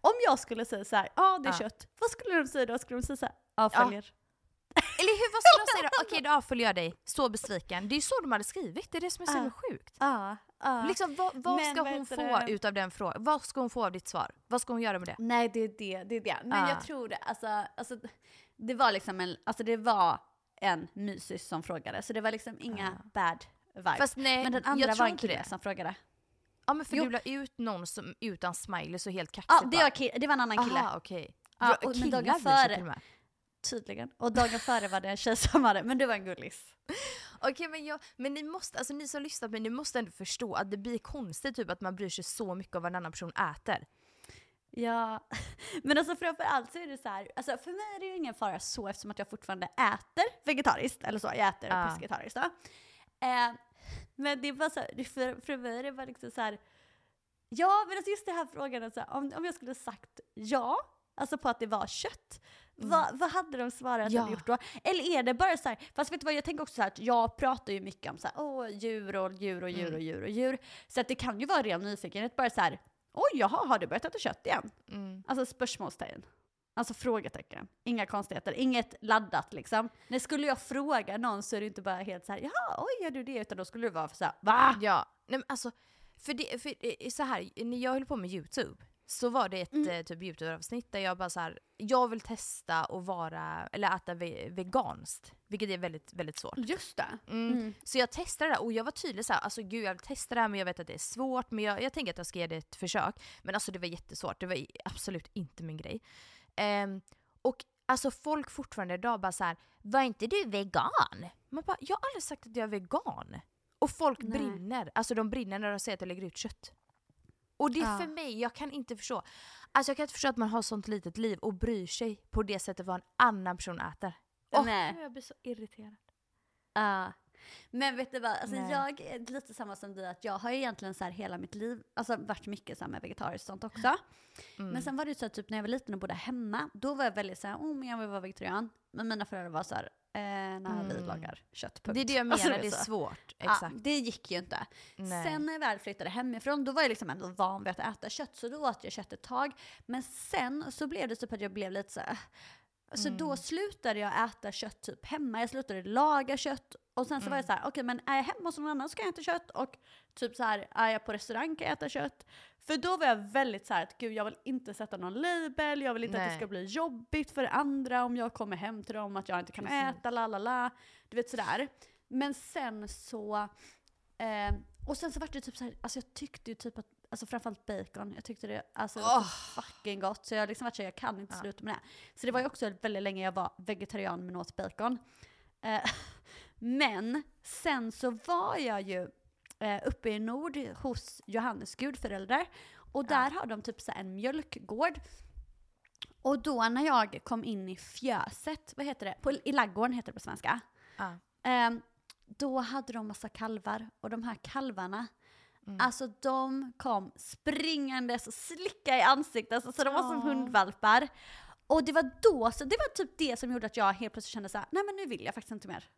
S3: om jag skulle säga så här, ja det är
S4: Ah.
S3: kött, vad skulle de säga då? Skulle de säga så här, ja
S4: Ja.
S3: följer.
S4: Eller hur, vad ska de säga då? Okej då avföljer jag dig, så besviken. Det är ju så de hade skrivit, det är det som är så
S3: Ah.
S4: sjukt.
S3: Ja, ja.
S4: Liksom, vad, vad
S3: Men
S4: ska hon få
S3: det?
S4: utav den frågan? Vad ska hon få av ditt svar? Vad ska hon göra med det?
S3: Nej det är det, det är det. Men
S4: Ah.
S3: jag tror det, alltså, alltså det var liksom en, alltså det var en mysis som frågade, så det var liksom inga bad vibes.
S4: Ah. Fast nej,
S3: men den andra var en kille som frågade.
S4: Ja men för
S3: Jo.
S4: du la ut någon som, utan smileys och helt kaxigt
S3: Ja, det var, det var en annan kille.
S4: Aha, okej.
S3: Ja, och- men
S4: killar
S3: dagen
S4: bryr sig
S3: före-
S4: och.
S3: Tydligen. Och dagen före var det en tjej som hade, men det var en gullis.
S4: Okej men, jag, men ni måste, alltså ni som lyssnar på mig, ni måste ändå förstå att det blir konstigt typ att man bryr sig så mycket om vad en annan person äter.
S3: Ja, men alltså framförallt så är det så här, alltså för mig är det ju ingen fara så eftersom att jag fortfarande äter vegetariskt, eller så, jag äter pescetariskt då. Eh, men det är bara så här, för, för mig är det bara liksom så här, ja men alltså just det här frågan, alltså, om, om jag skulle sagt ja, alltså på att det var kött, vad, vad hade de svarat
S4: Mm. Ja.
S3: eller gjort då? Eller är det bara så här, fast vet du vad, jag tänker också så här att jag pratar ju mycket om så här, åh, djur och djur och djur
S4: Mm.
S3: och djur och djur, så att det kan ju vara ren nyfikenhet, bara så här, oj jaha, har du börjat äta kött igen?
S4: Mm.
S3: Alltså spörsmålstecken. Alltså frågetecken. Inga konstigheter. Inget laddat liksom. När skulle jag fråga någon så är det inte bara helt så här, jaha, oj gör du det? Utan då skulle det vara så här, va?
S4: Ja, nej men alltså, för det, för eh, så här, när jag höll på med YouTube så var det ett
S3: Mm.
S4: eh, typ YouTube-avsnitt där jag bara så här, jag vill testa att vara, eller äta ve veganskt, vilket är väldigt, väldigt svårt.
S3: Just det.
S4: Mm. Så jag testade det och jag var tydlig så här, alltså gud jag vill testa det här men jag vet att det är svårt men jag, jag tänker att jag ska ge det ett försök. Men alltså det var jättesvårt, det var absolut inte min grej. Ehm, och alltså folk fortfarande idag bara så här, var inte du vegan? Man bara, jag har aldrig sagt att jag är vegan. Och folk
S3: Nej.
S4: brinner, alltså de brinner när de säger att jag lägger ut kött. Och det är
S3: Ja.
S4: för mig, jag kan inte förstå. Alltså jag kan inte förstå att man har sånt litet liv och bryr sig på det sättet vad en annan person äter. Åh,
S3: Nej.
S4: Jag blir så irriterad.
S3: Ja. Men vet du vad, alltså
S4: Nej.
S3: jag är lite samma som dig, att jag har egentligen så här hela mitt liv, alltså varit mycket så med vegetariskt sånt också.
S4: Mm.
S3: Men sen var det ju så här, typ när jag var liten och bodde hemma, då var jag väldigt så här, oh men jag vill vara vegetarian. Men mina föräldrar var så här, eh, när vi
S4: Mm.
S3: lagar kött, punkt.
S4: Det är det jag
S3: Alltså,
S4: menar,
S3: du
S4: det är
S3: så.
S4: svårt.
S3: Ja,
S4: Exakt.
S3: det gick ju inte.
S4: Nej.
S3: Sen när jag väl flyttade hemifrån, då var jag liksom ändå van vid att äta kött, så då åt jag kött ett tag. Men sen så blev det typ att jag blev lite så här, så
S4: Mm.
S3: då slutade jag äta kött typ hemma, jag slutade laga kött. Och sen så var jag
S4: Mm.
S3: så här, okej men är jag hemma hos någon annan så kan jag äta kött. Och typ så här, är jag på restaurang kan jag äta kött. För då var jag väldigt så här att gud jag vill inte sätta någon label, jag vill inte att det
S4: Nej.
S3: ska bli jobbigt för andra om jag kommer hem till dem, att jag inte kan
S4: Precis.
S3: äta, la la la. Du vet sådär. Men sen så, eh, och sen så var det typ så här, alltså jag tyckte ju typ att, alltså framförallt bacon, jag tyckte det alltså, var så fucking gott. Så jag har liksom varit så jag kan inte
S4: Ja.
S3: sluta med det. Så det var ju också väldigt länge jag var vegetarian men åt bacon. Eh, men sen så var jag ju eh, uppe i nord hos Johannes gudföräldrar. Och där har de typ så en mjölkgård. Och då när jag kom in i fjöset, vad heter det? På, I laggården heter det på svenska.
S4: Ja.
S3: Ehm, då hade de massa kalvar och de här kalvarna, alltså de kom springandes och slickade i ansiktet, alltså, så de var som
S4: Åh.
S3: hundvalpar. Och det var då, så det var typ det som gjorde att jag helt plötsligt kände så här: nej men nu vill jag faktiskt inte mer.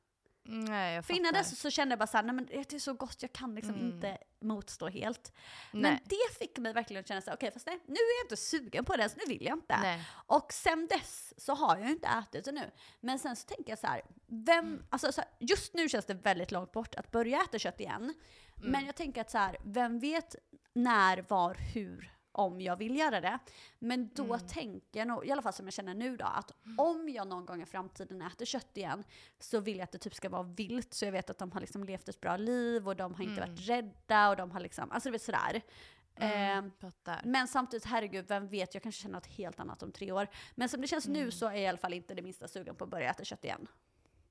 S4: Nej, jag
S3: För innan dess så kände jag bara såhär, nej men det är så gott, jag kan liksom
S4: Mm.
S3: inte motstå helt. Men
S4: Nej.
S3: det fick mig verkligen att känna såhär, okej fast nej, nu är jag inte sugen på det, så nu vill jag inte.
S4: Nej.
S3: Och sen dess så har jag inte ätit det nu. Men sen så tänker jag så här, vem, alltså så här, just nu känns det väldigt långt bort att börja äta kött igen. Men jag tänker att så här, vem vet när, var, hur, om jag vill göra det. Men då tänker jag nog, i alla fall som jag känner nu då, att om jag någon gång i framtiden äter kött igen så vill jag att det typ ska vara vilt så jag vet att de har liksom levt ett bra liv och de har inte varit rädda och de har liksom, alltså du vet sådär.
S4: Mm,
S3: Eh,
S4: fattar.
S3: men samtidigt, herregud, vem vet, jag kanske känner något helt annat om tre år. Men som det känns nu så är jag i alla fall inte det minsta sugen på att börja äta kött igen.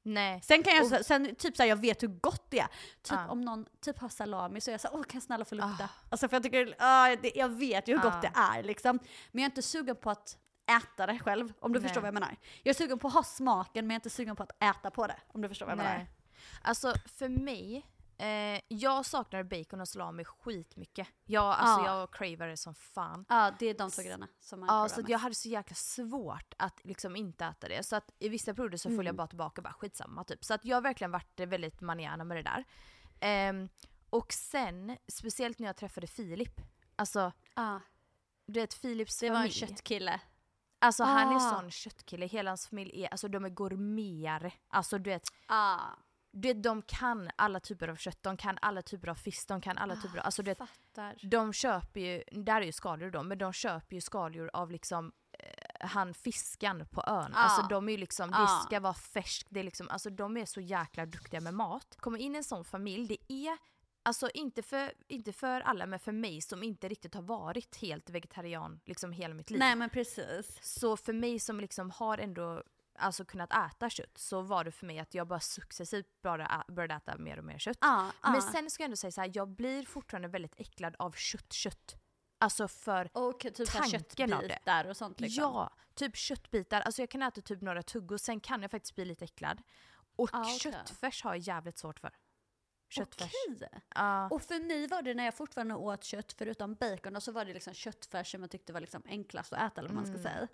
S4: Nej.
S3: Sen kan jag, så- sen typ såhär, jag vet hur gott det är. Typ
S4: Ja.
S3: om någon typ har salami så är jag såhär, åh kan jag snälla få lukta?
S4: Ah.
S3: Alltså för jag tycker, ah, det, jag vet ju hur gott det är liksom. Men jag är inte sugen på att äta det själv, om du
S4: Nej.
S3: förstår vad jag menar. Jag är sugen på att ha smaken, men jag är inte sugen på att äta på det, om du förstår vad jag menar.
S4: Nej. Alltså för mig, eh, jag saknar bacon och salami skitmycket. Jag, alltså,
S3: Ja.
S4: jag cravar det som fan.
S3: Ja, det är de två grejerna som man
S4: Ja, så jag hade så jäkla svårt att liksom inte äta det. Så att i vissa perioder så
S3: Mm.
S4: föll jag bara tillbaka och bara skitsamma typ. Så att jag har verkligen varit eh, väldigt manjana med det där. Ehm, och sen, speciellt när jag träffade Filip. Alltså,
S3: Ja,
S4: du vet Filips
S3: det var en
S4: familj.
S3: köttkille.
S4: Alltså han är
S3: Ah.
S4: sån köttkille, hela hans familj är, alltså de är gourmeter. Alltså du vet,
S3: Ja,
S4: du vet, de kan alla typer av kött, de kan alla typer av fisk, de kan alla typer av, alltså du vet,
S3: fattar.
S4: de köper ju, där är ju skaldjur då, men de köper ju skaldjur av liksom eh, han fiskan på ön.
S3: Ja.
S4: Alltså de är ju liksom, det
S3: Ja.
S4: ska vara färskt, det är liksom, alltså de är så jäkla duktiga med mat. Kommer in i en sån familj, det är Alltså inte för, inte för alla, men för mig som inte riktigt har varit helt vegetarian liksom hela mitt liv.
S3: Nej men precis.
S4: Så för mig som liksom har ändå alltså kunnat äta kött så var det för mig att jag bara successivt bara började äta mer och mer kött.
S3: Ja.
S4: Men sen ska jag ändå säga så här, jag blir fortfarande väldigt äcklad av kött, kött. Alltså för,
S3: Och typ
S4: tanken av det.
S3: köttbitar och sånt liksom.
S4: ja, typ köttbitar. Alltså jag kan äta typ några tuggor, sen kan jag faktiskt bli lite äcklad. Och
S3: Ah, okej.
S4: köttfärs har jag jävligt svårt för. Köttfärs.
S3: Okej.
S4: Ja.
S3: Och för mig var det när jag fortfarande åt kött, förutom bacon, och så var det liksom köttfärs som jag tyckte var liksom enklast att äta, eller vad man ska säga.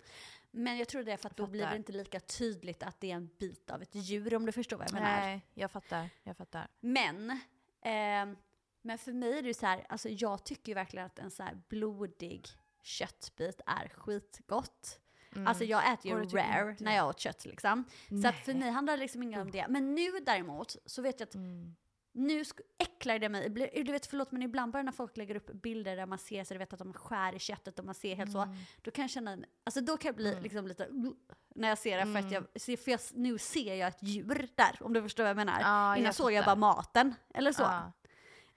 S3: Men jag tror det är för att då blir det
S4: Mm.
S3: Inte lika tydligt att det är en bit av ett djur, om du förstår vad jag menar.
S4: Nej, jag fattar. Jag fattar.
S3: Men, ehm, men för mig är det ju så här, alltså jag tycker ju verkligen att en så här blodig köttbit är skitgott. Alltså jag äter ju
S4: Mm.
S3: Rare när jag åt kött liksom. Så att för
S4: Nej.
S3: mig handlar det liksom inget om det. Men nu däremot så vet jag att
S4: Mm.
S3: Nu äcklar det mig. Du vet, förlåt men ibland bara när folk lägger upp bilder där man ser så du vet att de skär i köttet och man ser helt
S4: Mm.
S3: så. Då kan jag känna, alltså då kan jag bli liksom lite när jag ser det för att
S4: Mm.
S3: jag, för jag, nu ser jag ett djur där om du förstår vad jag menar.
S4: Ja,
S3: Innan
S4: jag
S3: såg jag bara maten eller så.
S4: Ja.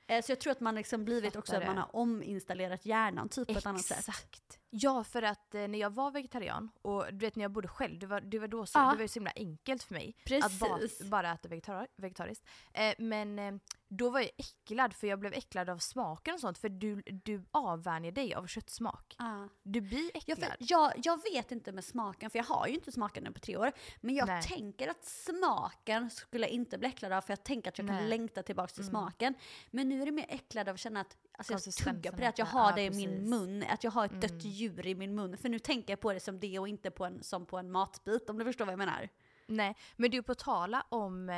S3: Eh, Så jag tror att man liksom blivit också att man har ominstallerat hjärnan typ på ett annat sätt.
S4: Exakt. Ja, för att eh, när jag var vegetarian och du vet när jag bodde själv, det var, det var då så,
S3: Ja.
S4: det var ju så himla enkelt för mig att bara,
S3: Precis.
S4: bara äta vegetar vegetariskt. Eh, men eh, då var jag äcklad för jag blev äcklad av smaken och sånt för du, du avvänjer dig av köttsmak.
S3: Ja.
S4: Du blir
S3: Ja,
S4: äcklad.
S3: för jag, jag vet inte med smaken, för jag har ju inte smaken nu på tre år. Men jag
S4: Nej.
S3: tänker att smaken skulle jag inte bli äcklad av, för jag tänker att jag kan
S4: Nej.
S3: längta tillbaka till smaken. Men nu är det mer äcklad av att känna att alltså jag
S4: Konsistensen
S3: tuggar på det, att jag har
S4: ja,
S3: det i min
S4: precis.
S3: mun, att jag har ett dött djur i min mun. För nu tänker jag på det som det och inte på en, som på en matbit, om du förstår vad jag menar.
S4: Nej, men du på tala om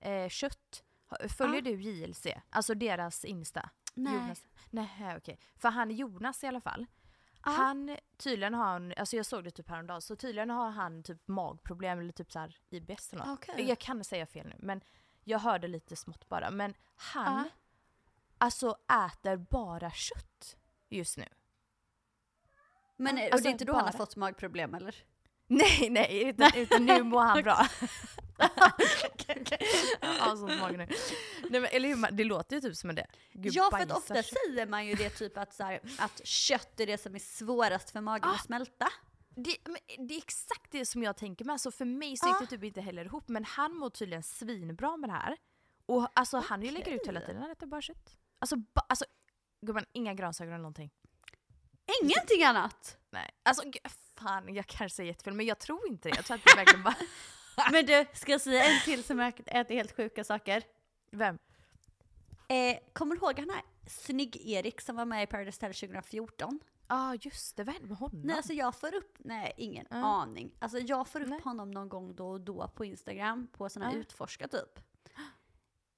S4: eh, kött, följer
S3: Ja.
S4: du JLC? Alltså deras Insta?
S3: Nej.
S4: Jonas. Nej, okej. För han Jonas i alla fall. Han, tydligen har han, alltså jag såg det typ häromdagen, så tydligen har han typ magproblem eller typ så här IBS eller något.
S3: Okej.
S4: Jag kan säga fel nu men jag hörde lite smått bara. Men han
S3: Ja.
S4: Alltså äter bara kött just nu.
S3: Men och
S4: Alltså,
S3: det är inte då han har
S4: bara-
S3: fått magproblem eller?
S4: Nej, nej, utan, utan nu mår han bra. Ja, sånt mage nu. Nej, men, eller hur, det låter ju typ som det. Gud,
S3: ja, för att ofta
S4: kött.
S3: säger man ju det typ att, så här, att kött är det som är svårast för magen att smälta.
S4: Det, det är exakt det som jag tänker med. Så för mig så gick det typ inte heller ihop. Men han mår tydligen svinbra med det här. Och alltså han ju lägger ut hela tiden, han äter bara kött. Alltså, ba, alltså gumman, inga grönsaker eller någonting.
S3: Ingenting annat!
S4: Nej. Alltså fan, jag kanske säger jättefel men jag tror inte det. Jag tror att det är verkligen bara...
S3: Men du, ska jag säga en till som äter helt sjuka saker?
S4: Vem?
S3: Eh, kommer du ihåg han här Snygg-Erik som var med i Paradise Hotel 2014?
S4: Ja ah, just det, vad hände med honom?
S3: Nej, alltså jag får upp, nej ingen
S4: Mm.
S3: aning. Alltså jag får upp
S4: Nej.
S3: honom någon gång då och då på Instagram, på såna
S4: Ja.
S3: utforska typ.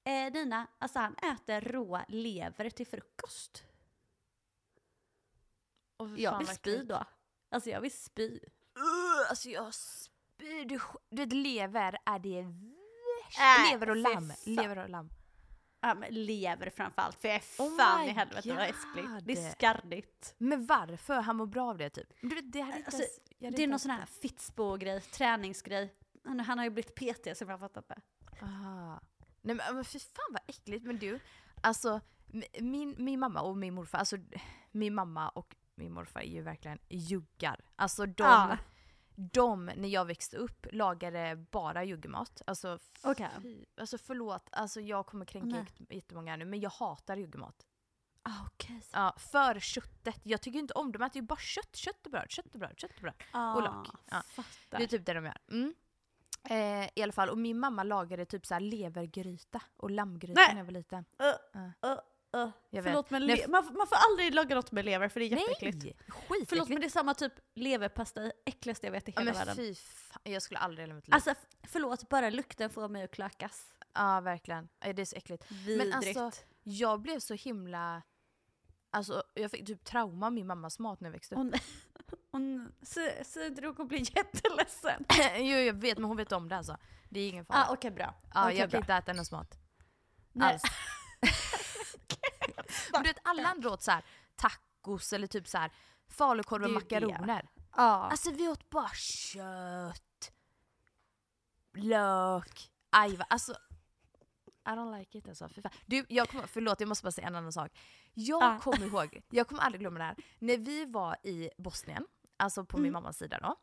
S3: Eh, Nina, alltså han äter rå lever till frukost.
S4: Fy
S3: Jag vill spy då. Alltså jag vill spy.
S4: Uh, alltså jag spyr. Du, du vet lever är det värsta.
S3: Äh,
S4: lever och lamm. Lever och lamm.
S3: Ja men lever framförallt, för jag är
S4: Oh
S3: fan i helvete vad äckligt. Det är skarrigt.
S4: Men varför? Han mår bra av det typ. Du vet, det hade inte
S3: Alltså,
S4: ens,
S3: det är
S4: inte
S3: någon sån här Fitzbo-grej, träningsgrej. Han, han har ju blivit PT som jag har fattat det.
S4: Ah. Nej men, men fy fan vad äckligt. Men du, alltså min, min mamma och min morfar, alltså min mamma och min morfar är ju verkligen juggar. Alltså de,
S3: Ja.
S4: de när jag växte upp lagade bara juggemat. Alltså,
S3: Okej.
S4: fy, alltså förlåt, alltså jag kommer kränka
S3: Nej.
S4: jätte- jättemånga nu men jag hatar juggemat.
S3: Ah, okej.
S4: Ja, för köttet. Jag tycker inte om, de äter ju bara kött, kött och bröd, kött och bröd, kött och bröd. och lök. Ja.
S3: Ah.
S4: Det är typ det de gör. Mm. Eh, I alla fall, och min mamma lagade typ så här levergryta och lammgryta
S3: Nej.
S4: när jag var liten.
S3: Uh,
S4: Ja.
S3: uh, uh.
S4: Jag
S3: Förlåt men le- man, får- man får aldrig laga något med lever för det är jätteäckligt.
S4: Nej! Skitäckligt.
S3: Förlåt men det är samma typ leverpastej, äckligaste jag vet i
S4: ja,
S3: hela
S4: men
S3: världen.
S4: fy fan, jag skulle aldrig i mitt liv.
S3: Alltså förlåt, bara lukten får mig att klökas.
S4: ja verkligen. Ja, Det är så äckligt.
S3: Vidrigt.
S4: Men alltså, jag blev så himla... Alltså jag fick typ trauma av min mammas mat när jag växte upp.
S3: hon, hon, inte du kommer bli jätteledsen.
S4: jo jag vet men hon vet om det alltså. Det är ingen fara.
S3: ah, Okej bra.
S4: ja,
S3: Okej,
S4: jag
S3: bra.
S4: kan inte äta hennes mat.
S3: Nej.
S4: Alls. Men du vet alla andra åt så här tacos eller typ så här falukorv och makaroner.
S3: Ja.
S4: Alltså vi åt bara kött, lök, aj vad- alltså I don't like it alltså. Fy fan. Du, jag kommer, förlåt jag måste bara säga en annan sak. Jag
S3: Ja.
S4: kommer ihåg, jag kommer aldrig glömma det här. När vi var i Bosnien, alltså på
S3: Mm.
S4: min mammas sida då.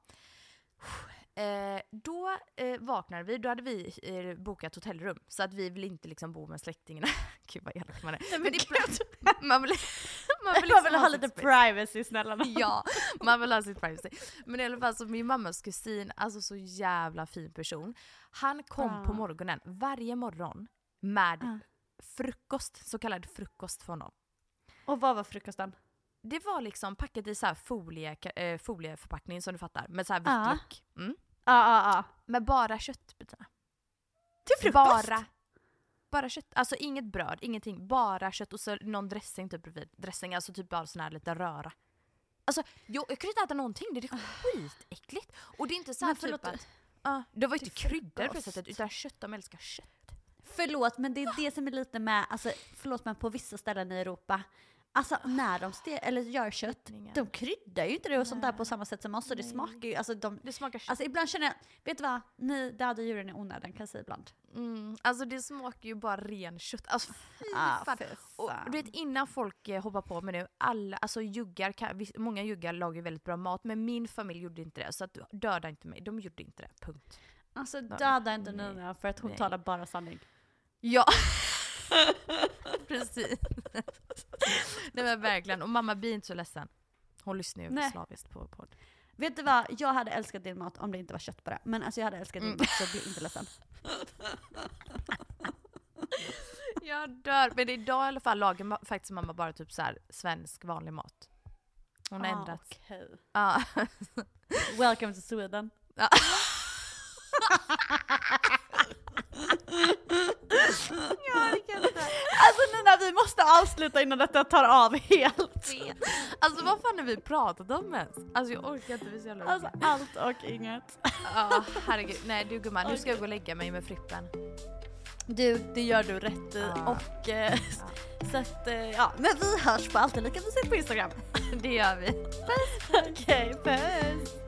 S4: Eh, då eh, vaknade vi, då hade vi eh, bokat hotellrum. Så att vi vill inte liksom bo med släktingarna. Gud vad elak man är.
S3: men
S4: Men det man vill, man vill,
S3: Man
S4: liksom
S3: vill ha lite
S4: sitt space.
S3: privacy snälla nån.
S4: Ja, man vill ha sitt privacy. Men i alla fall så min mammas kusin, alltså så jävla fin person. Han kom
S3: Ah.
S4: på morgonen varje morgon med
S3: Ah.
S4: frukost, så kallad frukost för honom.
S3: Och vad var frukosten?
S4: Det var liksom packat i så här folie, äh, folieförpackning som du fattar, med så här
S3: Ah.
S4: vitt lock. Mm.
S3: Ja, ja, ja.
S4: Med bara köttbitarna.
S3: Till frukost?
S4: Bara, bara kött, alltså inget bröd, ingenting. Bara kött och så någon dressing typ bredvid. Dressing, alltså typ bara sån här lite röra. Alltså jag, jag kunde inte äta någonting, det är skitäckligt. Och det är inte så här typ
S3: förlåt,
S4: att... Ja, det var inte kryddor på det sättet utan kött, de älskar kött.
S3: Förlåt, men det är det som är lite med, alltså förlåt men på vissa ställen i Europa, Alltså när de ste- eller gör kött, de kryddar ju inte det och sånt där på samma sätt som oss och det smakar ju, alltså de,
S4: Det smakar kött.
S3: alltså ibland känner jag, vet du vad, ni dödar djuren i onödan kan jag säga ibland.
S4: Mm, alltså det smakar ju bara ren kött. Alltså fy
S3: Ah,
S4: fan. Och du vet innan folk eh, hoppar på mig nu, alla, alltså juggar, kan, många juggar lagar ju väldigt bra mat men min familj gjorde inte det så att döda inte mig, de gjorde inte det, punkt.
S3: Alltså döda inte. Nina för att hon
S4: Nej.
S3: talar bara sanning.
S4: Ja, precis. Nej men verkligen, och mamma blir inte så ledsen. Hon lyssnar ju
S3: Nej.
S4: slaviskt på podd.
S3: Vet du vad, jag hade älskat din mat om det inte var kött på det. Men alltså jag hade älskat din
S4: Mm.
S3: mat så bli inte ledsen.
S4: Jag dör, men idag i alla fall lagar faktiskt mamma bara typ så här svensk vanlig mat. Hon har
S3: Ah,
S4: ändrat.
S3: okej.
S4: Ja.
S3: Welcome to Sweden.
S4: Ja. Jag orkar inte.
S3: Alltså Nina vi måste avsluta innan detta tar av helt.
S4: Alltså vad fan har vi pratat om ens? Alltså jag orkar inte, vi är så jävla
S3: Alltså allt och inget.
S4: Ja herregud, nej du gumman nu ska jag gå och lägga mig med Frippen.
S3: Du, det gör du rätt i.
S4: Ja.
S3: Och eh, så att, eh, ja, men vi hörs på Alltid Lika Mysigt på Instagram.
S4: Det gör vi.
S3: Okej, puss!